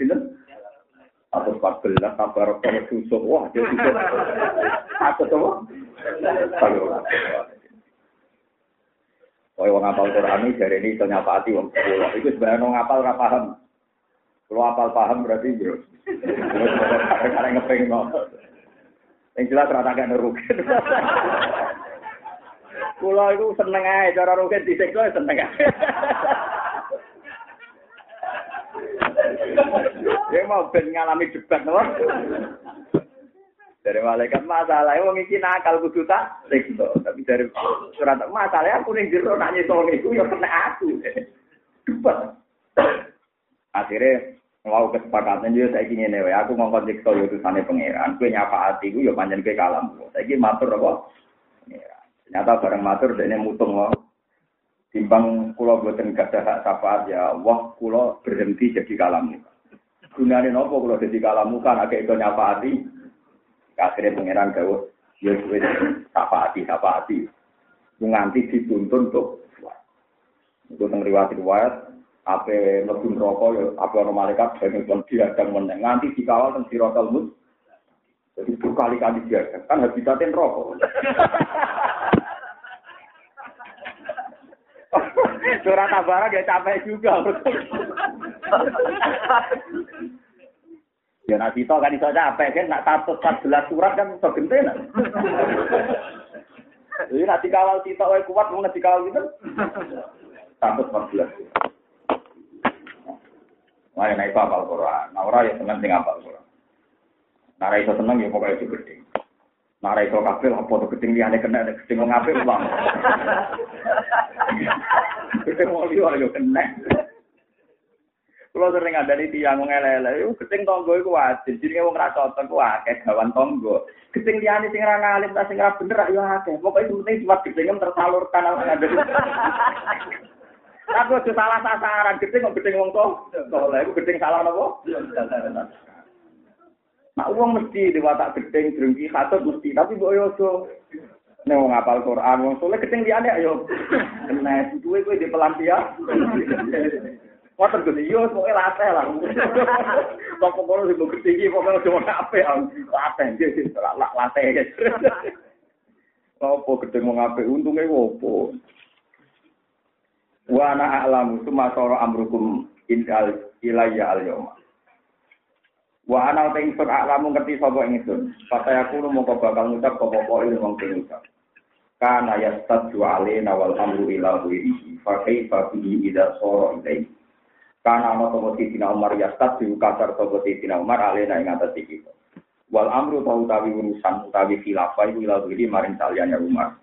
A: Pinten? Atau 14 kabar susuk. Wah, dia susuk. Atau apa? Kalau Kaya wong apal Quran dari ini iso nyapati wong sekolah. Itu sebenarnya wong apal ora paham. Kalau apal paham berarti bro. Karena ngepeng no. Yang jelas rata gak nerugi. Kulo itu seneng aja cara rugen disiksa seneng aja. Dia mau ben ngalami debat no. Dari malaikat masalah, wong iki nakal kudu tak siksa. Tapi dari surat masalah aku ning jero nak nyesoni iku ya kena aku. Debat. Akhirnya mau kesepakatan juga saya ingin newe aku ngomong siksa yo utusane pangeran. Kowe nyapa ati ku yo panjen kowe kalam. Saiki matur apa? Ternyata bareng matur dene mutung wae. Timbang kula boten gadah hak syafaat ya Allah kula berhenti jadi kalam. Gunane napa kula jadi kalam kan akeh iso nyafaati Akhirnya pangeran gawe ya wis tapati tapati. Nganti dituntun untuk Itu teng riwayat riwayat ape mlebu neraka ya ape ana malaikat sing kon diadang meneng nganti dikawal teng siratal mus. Jadi berkali-kali diadang kan habitatnya neraka. Surat Tabara dia capek juga. Ya nak kita kan iso capek kan nak tatut 14 surat kan iso gentena. Jadi nak dikawal kita kuat mau dikawal gitu. Tatut 14. Wah, naik apal Quran. Nah, orang ya seneng sing apal Quran. Nah, iso seneng ya pokoknya itu gede. Nah, ra iso kabeh apa to gedeng kena nek gedeng wong bang. Gedeng wong liya kena. Kulo sering ada di tiang ngelele, yo gedeng tonggo iku wajib. Jenenge wong ra cocok ku akeh gawan tonggo. Gedeng liyane sing ra ngalim ta sing ra bener yo akeh. Pokoke penting cuma gedeng tersalurkan ada. Aku aja salah sasaran, gedeng kok gedeng wong to. Soleh iku gedeng salah? Nah, uang mesti diwatak gedeng, drengki, khatut mesti. Tapi mbok yo aja nek wong apal Quran, wong soleh gedeng liyane ayo. Kena duwe kowe di pelampian. Wonten Gus, yo pokoke latih lah. Kok kono sing gedhe iki pokoke cuma apik latih iki latih. Apa gedeng wong apik untunge opo? Wa ana a'lamu summa sara amrukum indal ilayya al-yawma. Wa ana ta ingsun aklamu ngerti sapa ingsun. Fata aku mongko bakal ngucap apa ilmu wong sing ngucap. Kana yastadu alaina wal amru ila ghairihi. Fa kaifa bihi idza sara ilaihi. Kana ana sapa Sidina Umar yastadu kasar sapa Sidina Umar alaina ing atas iki. Wal amru tau utawi urusan utawi khilafah ila ghairi maring saliyane Umar.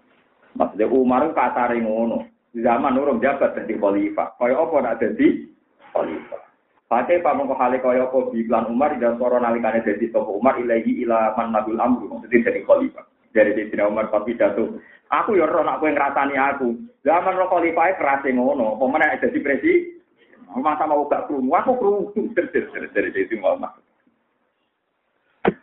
A: Maksudnya Umar kasare ngono. Zaman urung jabat dadi khalifah. Kaya apa nak dadi khalifah. Pate pamongko hale kaya apa biklan Umar dan soro nalikane dadi toko Umar ilahi ila man nabil amru maksudnya dari khalifah. Dari Sayyidina Umar tapi jatuh. Aku ya ora nak kowe ngrasani aku. Zaman ro khalifah kerase ngono, apa meneh dadi. Masa mau gak krungu, aku krungu dari Sayyidina Umar.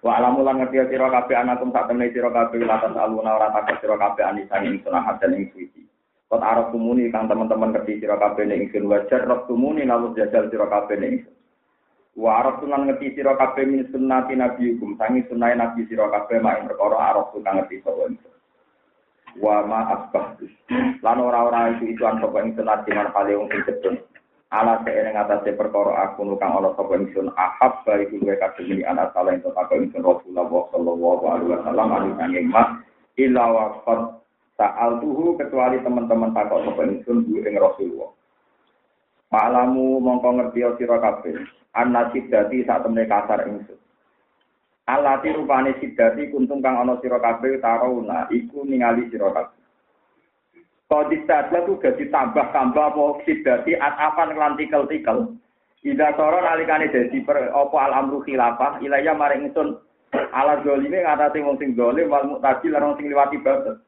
A: Wa alamu lan ngerti sira kabeh anakum sak temne sira kabeh aluna ora sira kabeh anisan ing sunah dan ing suci. Kot arab tumuni kang teman-teman ngerti sira kabeh ning ingsun wajar rob tumuni lalu jajal sira kabeh ning ingsun. Wa arab tunan ngerti sira kabeh min sunnati nabi hukum sangi sunnahe nabi sira kabeh mak perkara arab kang ngerti sapa ingsun. Wa ma asbah. Lan ora-ora itu itu an sapa ingsun ati man kale wong sing. Ala seereng atase perkara aku nukang ana sapa ingsun ahab bari kuwe kabeh ini anak salah ing sapa ingsun Rasulullah sallallahu alaihi wasallam anu mak illa wa Sa'al tuhu kecuali teman-teman takut sapa ingsun bu ing Rasulullah. Malamu mongko ngerti sira kabeh. Anna sidati sak temne kasar ingsun. Alati rupane sidati kuntung kang ana sira kabeh tarauna iku ningali sira kabeh. Kodis sadla tu gak ditambah-tambah apa sidati atapan lan tikel-tikel. Ida soro nalikane dadi per apa al amru khilafah ilaya maring ingsun ala zalime ngatasi wong sing zalim wal muqtadi lan sing liwati batas.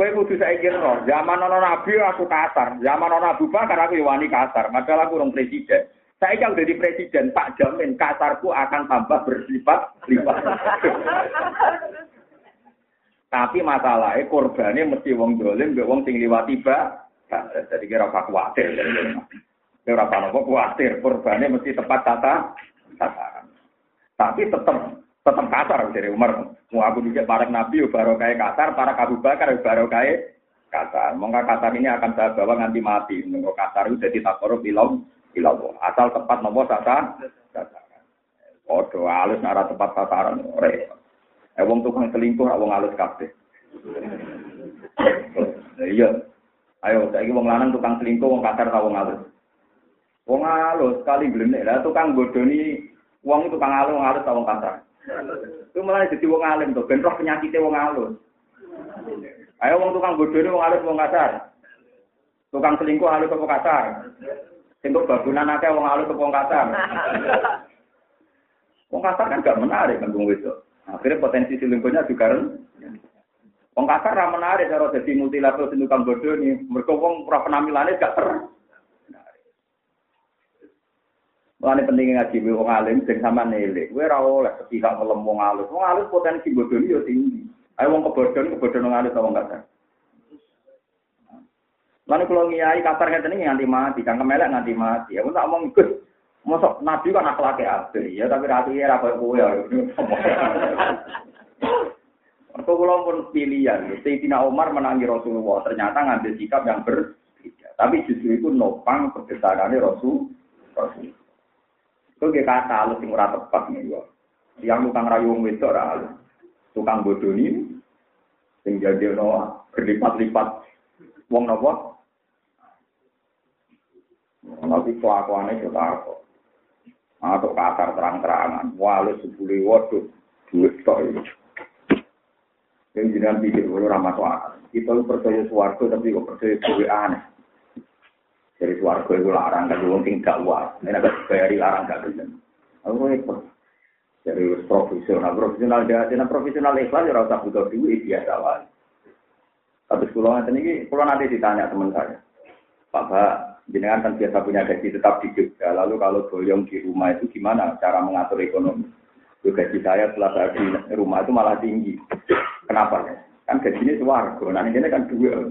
A: Kowe kudu saiki ro, zaman ana nabi aku kasar, zaman ana Abu Bakar aku wani kasar, padahal aku urung presiden. Saya kalau jadi presiden, tak jamin kasarku akan tambah bersifat lipat. Tapi masalahnya korbannya mesti wong dolim, wong sing liwati ba. Jadi kira apa khawatir. Kira apa khawatir, korbannya mesti tepat tata sasaran. Tapi tetap tetap kasar dari Umar. Mau aku juga para nabi baru kayak kasar, para Abu Bakar baru kayak kasar. Mongga kasar ini akan saya bawa nanti mati. Mongga kasar itu jadi takor bilang bilang asal tepat nomor sasa. Odo alus arah tepat sasaran. Repot. Eh wong tukang selingkuh wong alus kabeh. Iya. Ayo saiki wong lanang tukang selingkuh wong kasar ta wong alus. Wong alus kali glenek lah tukang bodoni wong tukang alus wong alus ta wong kasar. Itu malah jadi wong alim tuh, ben roh penyakitnya wong alus. Ayo wong tukang bodoh ini wong alus wong kasar. Tukang selingkuh alus wong kasar. Singkup babunan akeh wong alus wong kasar. Wong kasar kan gak menarik kan wong wedok. Akhirnya potensi selingkuhnya juga rendah. Wong kasar ra menarik cara dadi multilevel sing tukang bodoh nih. Mergo wong ora penampilannya gak ter. Mulane pentingnya ngaji wong alim sing sama nilai. Kowe ora oleh sepihak ngelem wong alus. Wong alus potensi bodoni yo tinggi. Ayo wong kebodhon kebodhon wong alus wong kasar. Lalu kalau ngiyai kasar ngeten iki nganti mati, kang kemelek nganti mati. Aku tak omong Gus, mosok nabi kan akhlake apik ya, tapi ratu ya ra koyo kowe ya. Mergo kula pun pilihan, Sayyidina Umar menangi Rasulullah, ternyata ngambil sikap yang berbeda. Tapi justru itu nopang kebesarannya Rasul. Rasul. Itu kayak kata halus yang ora tepat yo. Yang tukang rayu wong wedok ora halus. Tukang bodoni sing jadi no berlipat-lipat wong nopo. Tapi kelakuannya juga apa? Atau kasar terang-terangan, walau sebuli waduh, duit tok ini. Sing jenengan pikir ora masuk akal. Kita percaya swarga tapi kok percaya duwe aneh. Jadi swarga itu larang kan wong sing gak wae. Nek gak bayari larang gak gelem. Aku repot. Jadi profesional, profesional dia, profesional ikhlas ya rasa butuh duit biasa wae. Tapi sekolah nanti ini, kalau nanti ditanya teman saya, Pak Pak, jenengan kan biasa punya gaji tetap di Jogja, lalu kalau boyong di rumah itu gimana cara mengatur ekonomi? Itu gaji saya setelah di rumah itu malah tinggi. Kenapa ya? Kan gajinya suwargo, nah ini kan dua.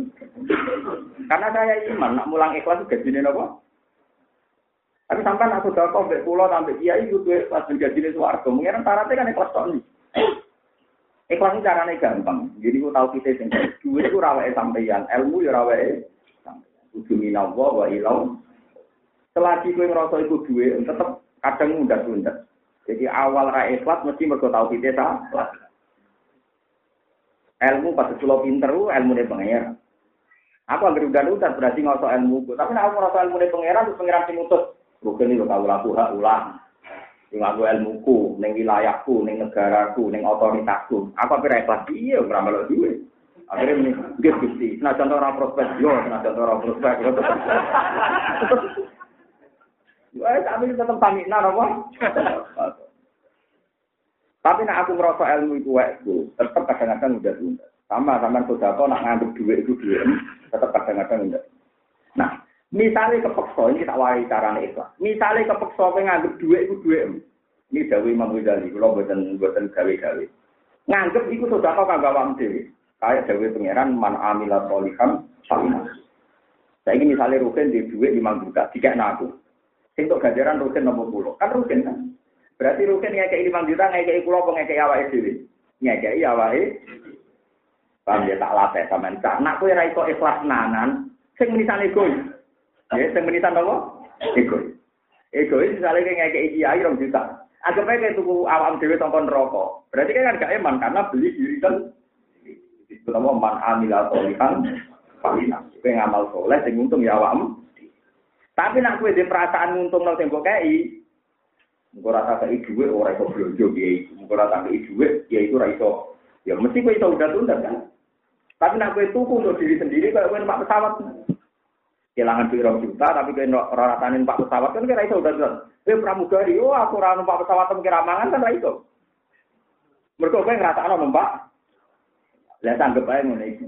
A: Karena saya iman, nak mulang ikhlas gajinya apa? Tapi sampai nak sudah kau pulau sampai kiai itu ikhlas gajinya suwargo, mungkin syaratnya kan ikhlas tok Ikhlas ini caranya gampang. Jadi aku tahu kita sing duit itu rawai sampeyan, ilmu ya rawai Kudu minawa wa ilau. Selagi kowe ngerasa iku duit, tetep kadang mudah tunda. Jadi awal ra ikhlas mesti mergo tahu kita salah. Ilmu pas kula pinter ilmu ne pengen. Aku anggere udah berarti ngoso ilmu. Tapi nek aku ilmu ne pangeran terus pangeran sing utus. Rukun iki kau laku hak ulang. Sing aku ilmuku, ning wilayahku, ning negaraku, ning otoritasku. Apa pira ikhlas iya ora melok duwe. Akhirnya ini, dia gusti. Nah contoh orang prospek, yo, nah contoh orang prospek. Wah, tapi tetap pamit nah, apa? Tapi nak aku merasa ilmu itu waktu, tetap kadang-kadang udah tunda. Sama sama sudah kau nak ngambil duit itu duit, tetap kadang-kadang udah. Nah, Misalnya kepeksa, ini tak wari caranya ikhlas. Misalnya kepeksa nganggep duit itu duit. Ini Dawi Imam Ghazali, kalau buatan buatan gawe-gawe. Nganggep itu sudah kau kagak wam. Kayak Dawi Pangeran, man amila solihan, salina. Saya ini misalnya Rukin di duit lima juta, tiga naku. Untuk gajaran Rukin nomor puluh. Kan Rukin kan? Berarti Rukin ngekei lima juta, ngekei pulau, ngekei awal dewi. Ngekei awal Paham ya tak latih sama Nak Nak kue raiko ikhlas nanan, sing misalnya gue. Ya, sing menitan apa? Egois. Egois misalnya kayak ngekei kiai rong juta. Anggap aja kayak tuku awam dewi tongkon rokok. Berarti kan gak eman karena beli diri kan. Itu nama man amila solihan falina. Itu yang ngamal soleh, sing untung ya awam. Tapi nak kue di perasaan untung nol tembok kei. Engkau rasa kei duit orang itu belanja kiai. Engkau rasa kei duit kiai itu raiso. Ya mesti kue itu udah tunda kan. Tapi nak kue tuku untuk diri sendiri kayak kue numpak pesawat kehilangan pirang juta tapi kena ratanin pak pesawat kan kira itu udah jelas. Kowe pramugari, oh aku ora numpak pesawat kira mangan kan ra itu. Mergo kowe ngrasakno numpak. Lah tanggep ae ngene iki.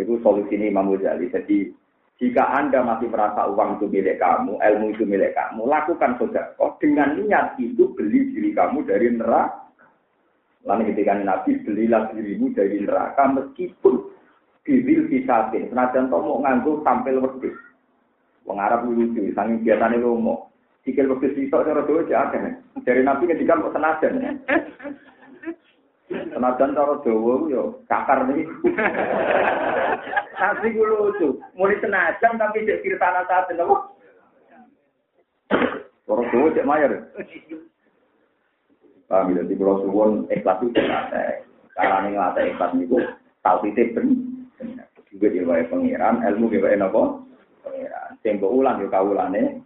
A: Itu solusi ini Imam Ghazali. Jadi jika Anda masih merasa uang itu milik kamu, ilmu itu milik kamu, lakukan Oh dengan niat itu beli diri kamu dari neraka. Lalu ketika Nabi belilah dirimu dari neraka meskipun bisatin, senajan to mau nganggo tampil wedhus. Wong Arab lucu, saking biasane lomo. Sikil wedhus itu cara dhewe akeh. Dari Nabi ngendikan kok senajan. Senajan cara Jawa yo kakar nih. Tapi gue lucu, mulai senajan tapi cek kiri tanah saat itu. Orang Jawa cek mayor. Paham ya, di Pulau Suwon ikhlas itu nggak Cara nih nggak ikhlas itu tahu titik bener. Juga diwae pengiran, ilmu diwae nopo pengiran. Sing ulang yo kawulane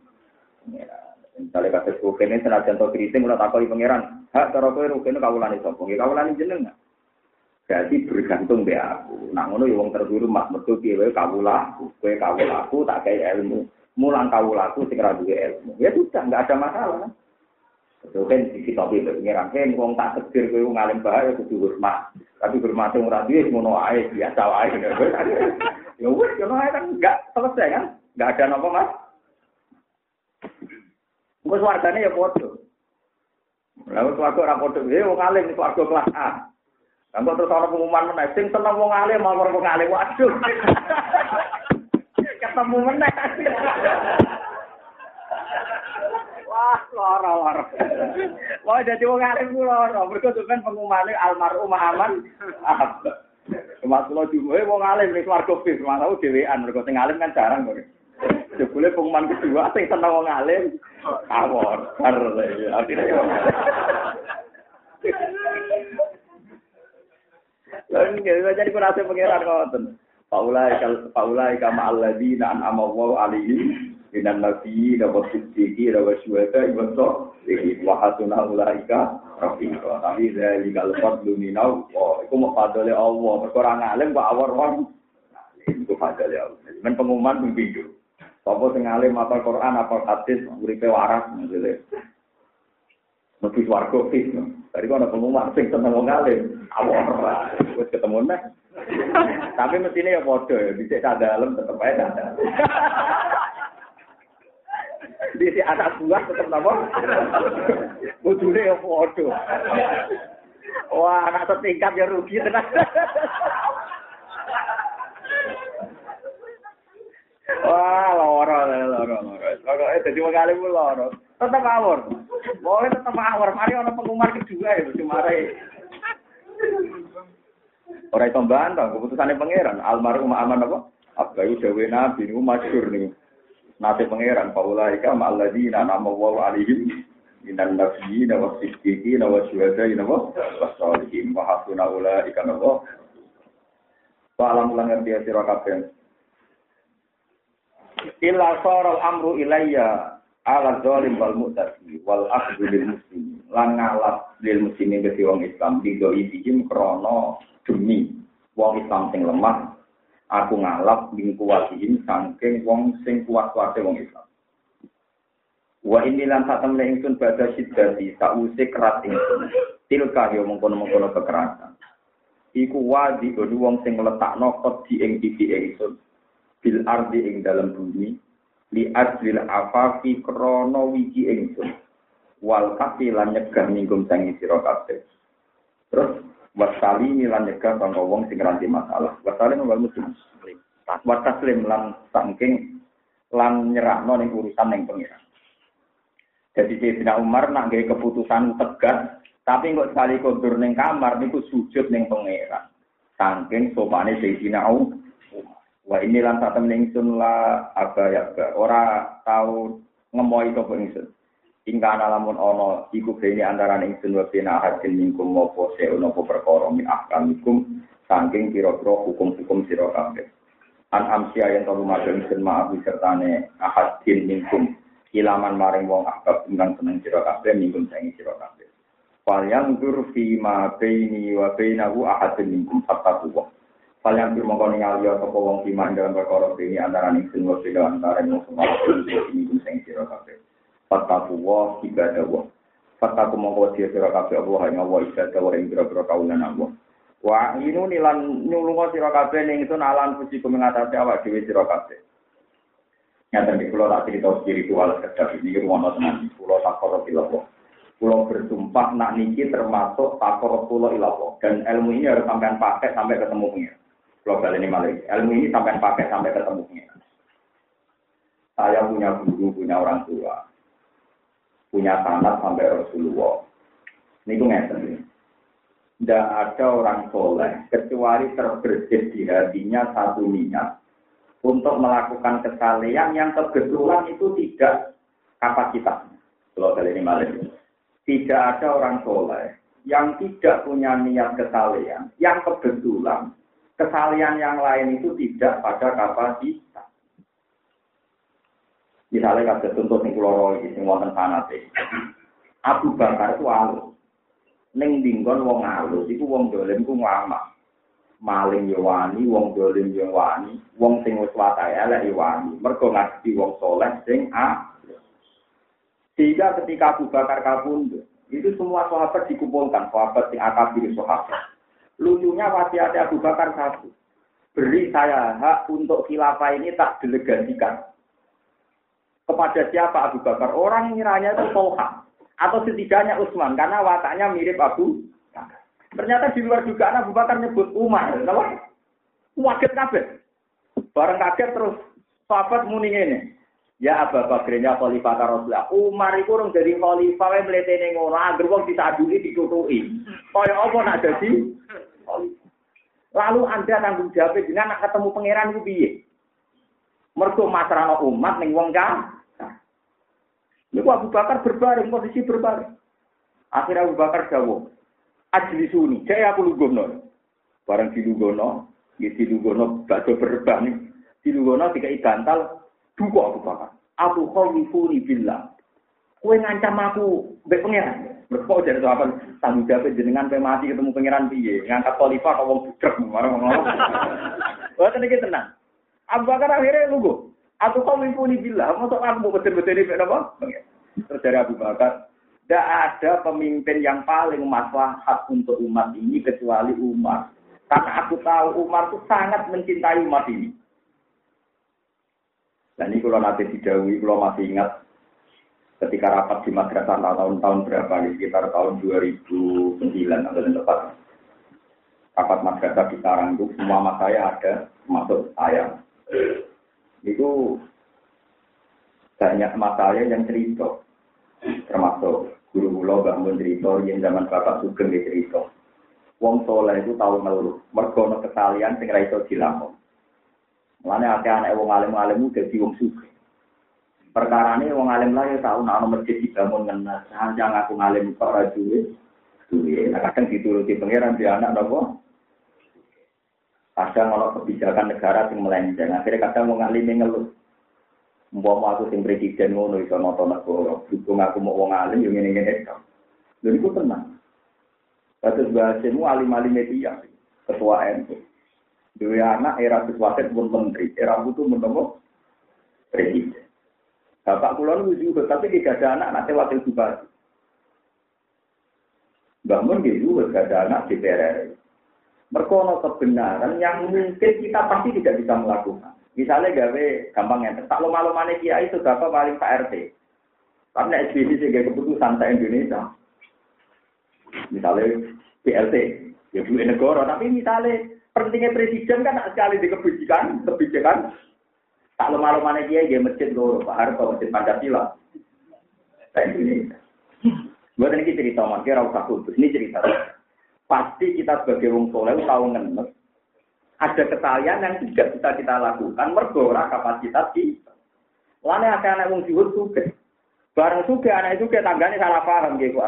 A: pengiran. Misalnya kata rukene senajan to kriting ora takoi pengiran. Hak cara kowe rukene kawulane sapa? Nggih kawulane jenengan. Jadi bergantung be aku. Nah ngono yo wong terhormat metu piye wae kawulaku, kowe kawulaku tak kei ilmu. Mulang kawulaku sing ora duwe ilmu. Ya sudah, enggak ada masalah. Itu kan sisi topi pengiran. Hei, wong tak tegir kowe ngalim bahaya kudu hormat. Tapi hormat yang ora duwe ngono ae biasa wae. Ya wis ae kan enggak selesai kan? Enggak ada napa Mas. Engko swargane ya padha. Lalu swarga ora padha, eh wong alim swarga kelas A. Engko terus ana pengumuman meneh sing seneng wong alim mau wong alim. Waduh. Ketemu meneh. Wah, lara-lara. Wah, jadi wong alim ku lara. Mergo kan pengumumane almarhum aman. Cuma kula juga wong alim wis warga bis, mana dhewean mergo sing alim kan jarang kok. Jebule pengumuman kedua sing seneng wong alim awor. Bar akhirnya. Lan jadi kurasa pengiran ngoten. Paulai kal paulai kama alladzina an'ama Allahu alaihim minan nabi dawa siddiqi dawa syuhada iwa so iki wa hasuna ulaika rafiqa. Tapi dari kalau fadlu oh, itu mau fadlile Allah. Berkurang alim kok awar wong. Itu fadlile Allah. Men pengumuman pindho. Apa sing alim apal Quran, apal hadis, uripe waras maksudnya. Mesti swarga fis. Kok ada pengumuman sing seneng wong alim. Awar. Wis ketemu nek. Tapi mestinya ya bodoh ya, bisa tak dalam tetap aja tak dalam. Di si anak buah tetap nama. Bujurnya ya bodoh. Wah, anak setingkat ya rugi tenang. Wah, loro, loro, loro. Loro, eh, jadi mengalih pun loro. Tetap awor. Boleh tetap awor. Mari ada pengumuman kedua ya, cuma Ora iso mbantah keputusane pangeran. Almarhum aman apa? Abayu dawe nabi niku masyhur niku. Nate pangeran paulaika ma'alladzina nama wa alaihim minan nabiyina wa siddiqina wa syuhadaina wa wasalihin wa hasuna ulaika nawa. Wa alam lan ngerti sira kabeh. Illa saral amru ilayya ala zalim wal mu'tadi wal akhdhu lil muslimin. Lan ngalap lil muslimin ke wong Islam. Digo ibihim krana demi wong Islam sing lemah. Aku ngalap ing kuwatihim saking wong sing kuat-kuate wong Islam. Wa ini lan satemene ingsun badha siddati sause kerat ingsun. Tilka yo mengkono-mengkono kekerasan. Iku wadi wong sing ngletakno kodi ing pipi ingsun bil ardi ing dalam bumi li ajlil afafi krono wiji ingsun. Wal kafi lan nyegah minggung sangi sira kabeh. Terus wasali lan nyegah sangka wong sing ngeranti masalah. Wasali wal muslim. Wa taslim lan saking lan nyerahno ning urusan ning pengiran jadi Sayyidina Umar nak gawe keputusan tegas tapi kok sekali kondur ning kamar niku sujud ning pangeran. Saking sopane Sayyidina Umar Wa ini lan satem ningsun la aga ya ora tau ngemoi sapa ingsun. Ingka lamun ana iku bene antara ingsun wa bena hadin mingkum mopo se ono perkara min ahkamikum saking kira-kira hukum-hukum sira kabeh. An amsia yang telu matur ingsun maaf sertane ahadin mingkum ilaman maring wong akab ingkang seneng sira kabeh mingkum saing sira kabeh. Fal yang fi ma baini wa bainahu ahadin mingkum fattaquwa. Kalian bir mongko ningali apa wong iman dalam perkara ini antara ning sing wis antara ning semua ini sing sira kabeh. Fataku wa ibadah wa. Fataku mongko dia sira kabeh Allah ing Allah ibadah wa ing pira-pira kaulan Allah. Wa inu nilan nyulunga sira kabeh ning sun alan puji kumengatasi awak dhewe sira kabeh. Nyata di pulau tak cerita spiritual sekedar ini rumah tenan pulau takor ilah Pulau bersumpah nak niki termasuk takor pulau ilah dan ilmu ini harus sampai pakai sampai ketemu pengiran. Global ini malah ilmu ini sampai pakai sampai ketemu Saya punya guru, punya orang tua, punya tanah sampai Rasulullah. Ini gue ngerti. Tidak ada orang soleh kecuali terbersit di hatinya satu niat untuk melakukan kesalehan yang kebetulan itu tidak kapasitasnya. Global ini malah tidak ada orang soleh yang tidak punya niat kesalehan yang kebetulan kesalian yang lain itu tidak pada kapasitas. Misalnya kalau contoh sing iki sing wonten. Abu Bakar itu alus. Ning dinggon wong alus iku wong dolim ku ngamak. Maling yo wani, wong dolim yo wani, wong sing wis wae elek yo wani. Mergo wong soleh sing a. Sehingga ketika Abu Bakar kabundut, itu semua sahabat dikumpulkan, sahabat sing akabir sahabat. Lucunya wasiat Abu Bakar satu. Beri saya hak untuk khilafah ini tak delegasikan. Kepada siapa Abu Bakar? Orang ngiranya itu Tolha. Atau setidaknya Utsman. Karena wataknya mirip Abu Bakar. Ternyata di luar dugaan Abu Bakar nyebut Umar. Kenapa? Waget kabeh. Bareng kaget terus sahabat muni ini. Ya Abu Bakrnya khalifah Rasulullah. Umar itu orang jadi khalifah wae mletene ngono, anggere wong disaduli ditutuki. Kaya apa nak dadi Lalu Anda tanggung jawab dengan nak ketemu pangeran itu piye? Mergo masrano umat ning wong kan. Niku Abu Bakar berbaring, posisi berbaring. Akhirnya Abu Bakar jawab, Ajli suni, saya aku lugono. Barang di lugono, ya di lugono, bakso berbang, di lugono tiga bantal, duka Abu Bakar. Aku khawifuni billah. Kue ngancam aku, mbek pangeran. Berkok dari apa tanggung jawab jenengan pe mati ketemu pangeran piye? Ngangkat khalifah kok wong budek marang ngono. Wah tenan tenang. Abu Bakar akhirnya lugu. Aku kau mimpuni bila, masa aku betul-betul ini apa? Terus dari Abu Bakar, tidak ada pemimpin yang paling maslahat untuk umat ini kecuali Umar. Karena aku tahu Umar itu sangat mencintai umat ini. Dan ini kalau nanti didawi, kalau masih ingat ketika rapat di madrasah tahun-tahun berapa nih, sekitar tahun 2009 atau tepat. Rapat madrasah di Tarang itu semua mas saya ada, termasuk saya. Itu banyak mas saya yang cerita, termasuk guru guru bangun cerita, yang zaman bapak sugeng cerita. Wong soleh itu tahu ngeluh, mergono kesalian sing ra iso dilakon. Mulane akeh anak wong alim-alim dadi wong sugih. Perkara ini wong alim lah ya tahu nak masjid dibangun ngenas, jangan aku ngalim kok ora duwe. Nah kadang dituruti pangeran di anak nopo. Kadang kalau kebijakan negara sing melenceng, akhirnya kadang wong alim ngeluh. Mbok aku sing presiden ngono iso nata negara, dukung aku mau wong alim yo ngene-ngene tok. Lha iku tenang. Kasus bahasemu alim-alim media, ketua NU. Dua anak era sesuatu pun menteri, era itu menemu presiden. Bapak kulon itu juga, tapi tidak ada anak nanti wakil bupati. Bangun dia juga tidak ada anak di PRR. Merkono kebenaran yang mungkin kita pasti tidak bisa melakukan. Misalnya gawe gampang yang tak lo malu mana kiai itu bapak paling Pak RT. Karena SBY sebagai keputusan sa Indonesia. Misalnya BLT, ya duit negara. Tapi misalnya pentingnya presiden kan sekali di kebijakan, kebijakan. Tak lama mana dia dia masjid loro, Pak Harto masjid Pancasila. Saya ini. Buat ini cerita, makanya rasa kudus. Ini cerita. Pasti kita sebagai wong soleh tahu ngenes. Ada kesalahan yang tidak bisa kita lakukan, mergora kapasitas kita. Lalu ada anak wong juhud juga. Bareng juga anak itu tanggane salah paham gitu.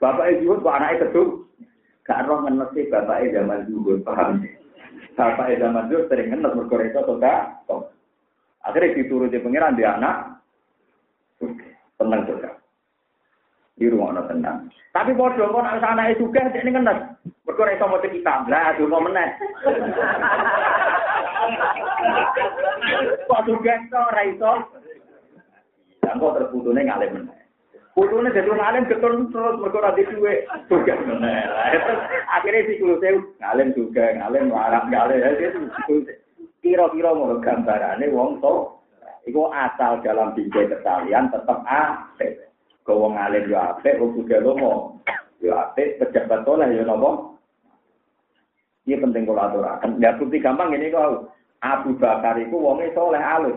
A: Bapak itu kok anaknya kedua. Gak roh ngenes bapak zaman dulu paham. Bapak zaman dulu sering ngenes mergo itu atau enggak? Akhirnya dituruti pengiran di anak. Tenang juga. Di rumah anak tenang. Tapi bodoh kok anak anak itu juga ngenes. Mergo itu mau kita. Lah, dulu mau meneh. Kok juga itu, Raiso? Dan kok terputusnya ngalim meneh. Putune dadi wong alim getun terus mergo ora duwe juga. Akhirnya si sewu ngalim juga, ngalim larang ngalim. Kira-kira ngono gambarane wong to iku asal dalam bingkai kesalian tetap apik. Kau wong alim yo apik, wong juga lomo. Yo apik, pejabat soleh yo nopo. Ini penting kalau aturakan. Ya bukti gampang ini kau. Abu Bakar itu wongnya soleh alus.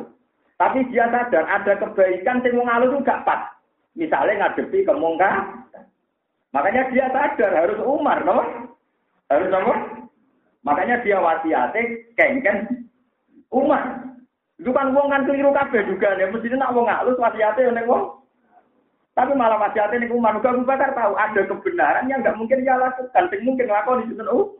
A: Tapi dia sadar ada kebaikan sing wong alus itu gak pas. Misalnya ngadepi kemungkaran. Makanya dia sadar harus Umar, no? Harus apa? Makanya dia wasiatnya kengken Umar. Itu kan wong kan keliru kabeh juga ya. Mesti nak wong halus wasiatnya nek wong. Tapi malah wasiatnya nek Umar juga Abu Bakar tahu ada kebenaran yang nggak mungkin dia lakukan. Sing mungkin lakon di oh.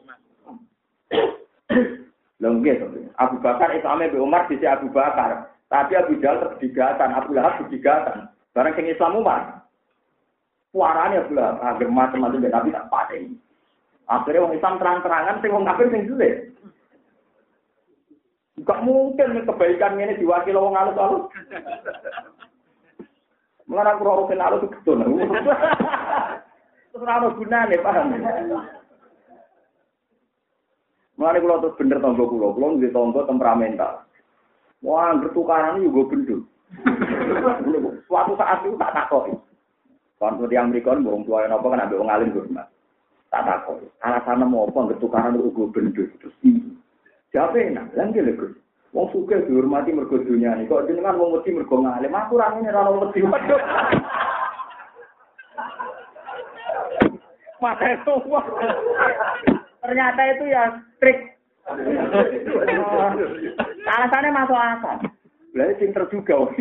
A: Lengge Abu Bakar itu ame Umar di Abu Bakar. Tapi Abu Jahal terdigatan, Abu Lahab terdigatan. Barang sing Islam Umar. Suaranya pula agar macam-macam tapi tak pakai. Akhirnya orang Islam terang-terangan, sing wong kafir sing sulit. Gak mungkin kebaikan ini diwakili orang alus-alus. Mengenai aku roh alus itu betul. Terus rano gunane paham. Mengenai kulo terus bener tonggo kulo, kulo di tonggo temperamental. Wah, bertukaran juga bener. Suatu saat itu tak takoi. Kon seperti yang berikan, burung tua yang apa kan ambil ngalim gue Tak takoi. Alasan mau apa ketukaran itu gue bendus terus Siapa yang nak? Lagi lagi. Wong suka dihormati mergo dunia ini. Kok jenengan wong mesti mergo ngalim. Aku orang ini orang mesti. Waduh. Mata itu. Ternyata itu ya trik. Alasannya masuk akal. Lah pinter juga.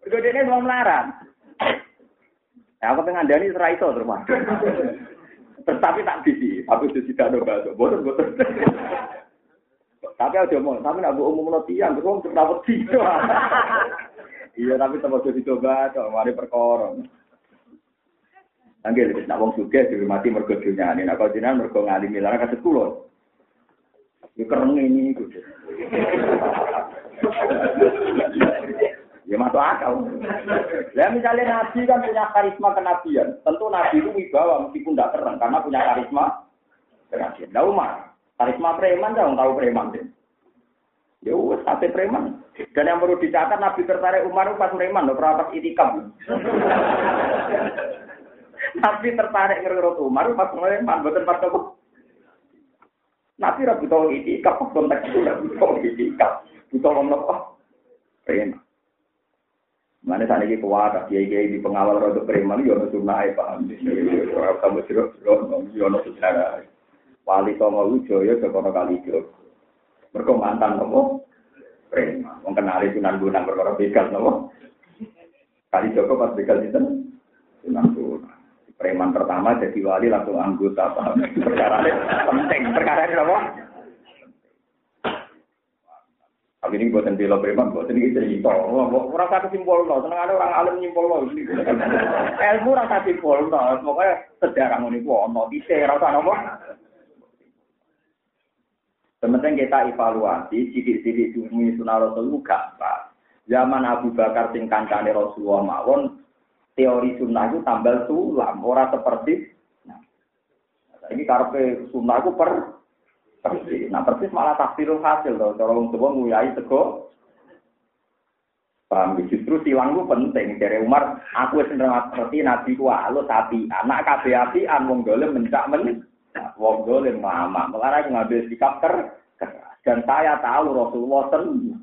A: Mergo dene mau melarang. Ya aku pengen dani serai itu terus. Tetapi tak bisi, tapi itu tidak ada bahasa. Boten boten. Tapi aja mau, tapi nak umum no tiang, terus cepet wedi. Iya tapi tempat jadi coba, kok mari. Angger wis nak wong sugih dihormati mergo dunyane. Nek kok jenengan mergo ngalimi lan kados kula. Ya kereng ini iku. Ya masuk akal. Ya misalnya Nabi kan punya karisma kenabian. Tentu Nabi itu wibawa meskipun tidak terang karena punya karisma kenabian. Nah Umar, karisma preman dong tahu preman deh. Ya wes sate preman. Dan yang perlu dicatat Nabi tertarik Umar pas preman loh, pas itikam. Nabi tertarik ngerut Umar pas preman, bukan pas apa. Nabi rabu tahu itikam, konteks itu rabu tahu itikam. Butuh ngomong apa? Preman. Mana saat ini kuat, kiai kiai di pengawal roda preman, yono sunnah paham. Orang kamu jeruk, yono sejarah. Wali Songo Wijoyo, Jokono Kali Jogo. Mereka mantan nopo preman. Wong kenali Sunan Gunung perkara begal nopo. Kali Joko pas begal itu Sunan Gunung. Preman pertama jadi wali langsung anggota paham. Perkara penting, perkara nopo. Tapi ini buatan bela preman, buatan ini cerita. Orang kata simpul no, seneng ada orang alim nyimpul no. Ilmu rasa simpul no, pokoknya sejarah ini gua no, bisa rasa nopo. Sementara kita evaluasi, sidik-sidik dunia sunnah Rasul gampang. Zaman Abu Bakar sing kancane Rasulullah mawon, teori sunnah itu tambal sulam, ora seperti nah. Ini karpe sunnah itu per persis. Nah persis malah tafsirul hasil loh. Cara wong tua nguyai sego. Paham justru silang itu penting. Dari Umar, aku wis ngerti nabi ku alus api. Anak kabeh api an wong dolim mencak men. Wong dolim. Makanya aku ngambil sikap ter. Dan saya tahu Rasulullah sen.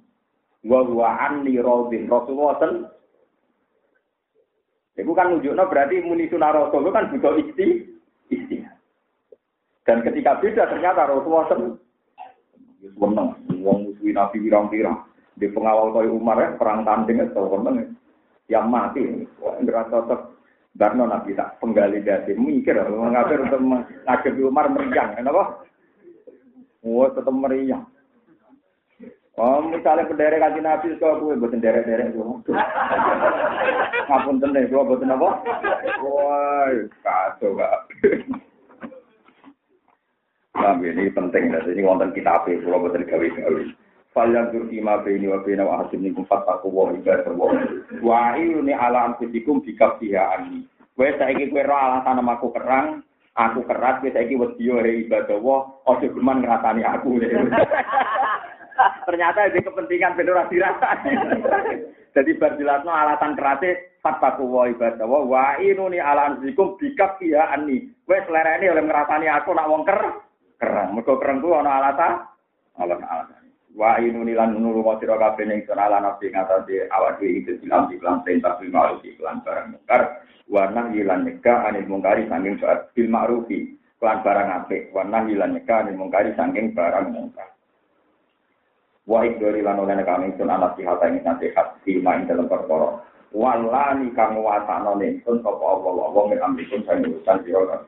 A: Wa wa anni rodin. Rasulullah sen. Itu kan nunjuknya berarti muni sunah Rasul kan butuh isti. Isti. Dan ketika beda ternyata Rasulullah sen. Seneng. Wong musuhi Nabi pirang-pirang. Di pengawal koi Umar ya, perang tanding itu seneng. Yang mati. Wah, nggak cocok. Karena Nabi tak penggali dasi mikir, mengapa untuk mengakhiri Umar meriang, kenapa? Wah, tetap meriang. Oh, misalnya pendere kaji Nabi, kalau gue buatin derek-derek gue. Ngapun tenang, gue buatin apa? Wah, kacau gak. Nah, ini penting, ini wonten kitab itu, kalau buatin gawe-gawe. Falan turki ma bini wa bina wa hasim nikum fataku wa ibadah wa wa ini ala anfusikum bikab dia ani. Kue saiki roh alasan aku kerang, aku keras, kue saiki wediyo he ibadah wa, ojo geman ngerasani aku. Ternyata itu kepentingan benar dirasani. Jadi berjelasno alasan kerasnya fataku wa ibadah wa wa ini ala bikab dia ani. Kue selera ini oleh ngerasani aku nak wong ker kerang. Mergo kerang ku ana alasan, alasan alasan. wa inuni lan nulu wa sira kabeh ning ala nafsi ngatasi awak dhewe itu silam di kelan perintah bil ma'ruf iklan barang mungkar. Wa nahi lan nikah anil mungkari sanging saat bil ma'rufi kelan barang apik. Wa nahi lan nikah anil mungkari sanging barang mungkar. Wa ikdori lan oleh kami sun anak sihat ing nasihat di main dalam perkara. Walani kang wasana ning sun sapa Allah wa min amrikum sing urusan sira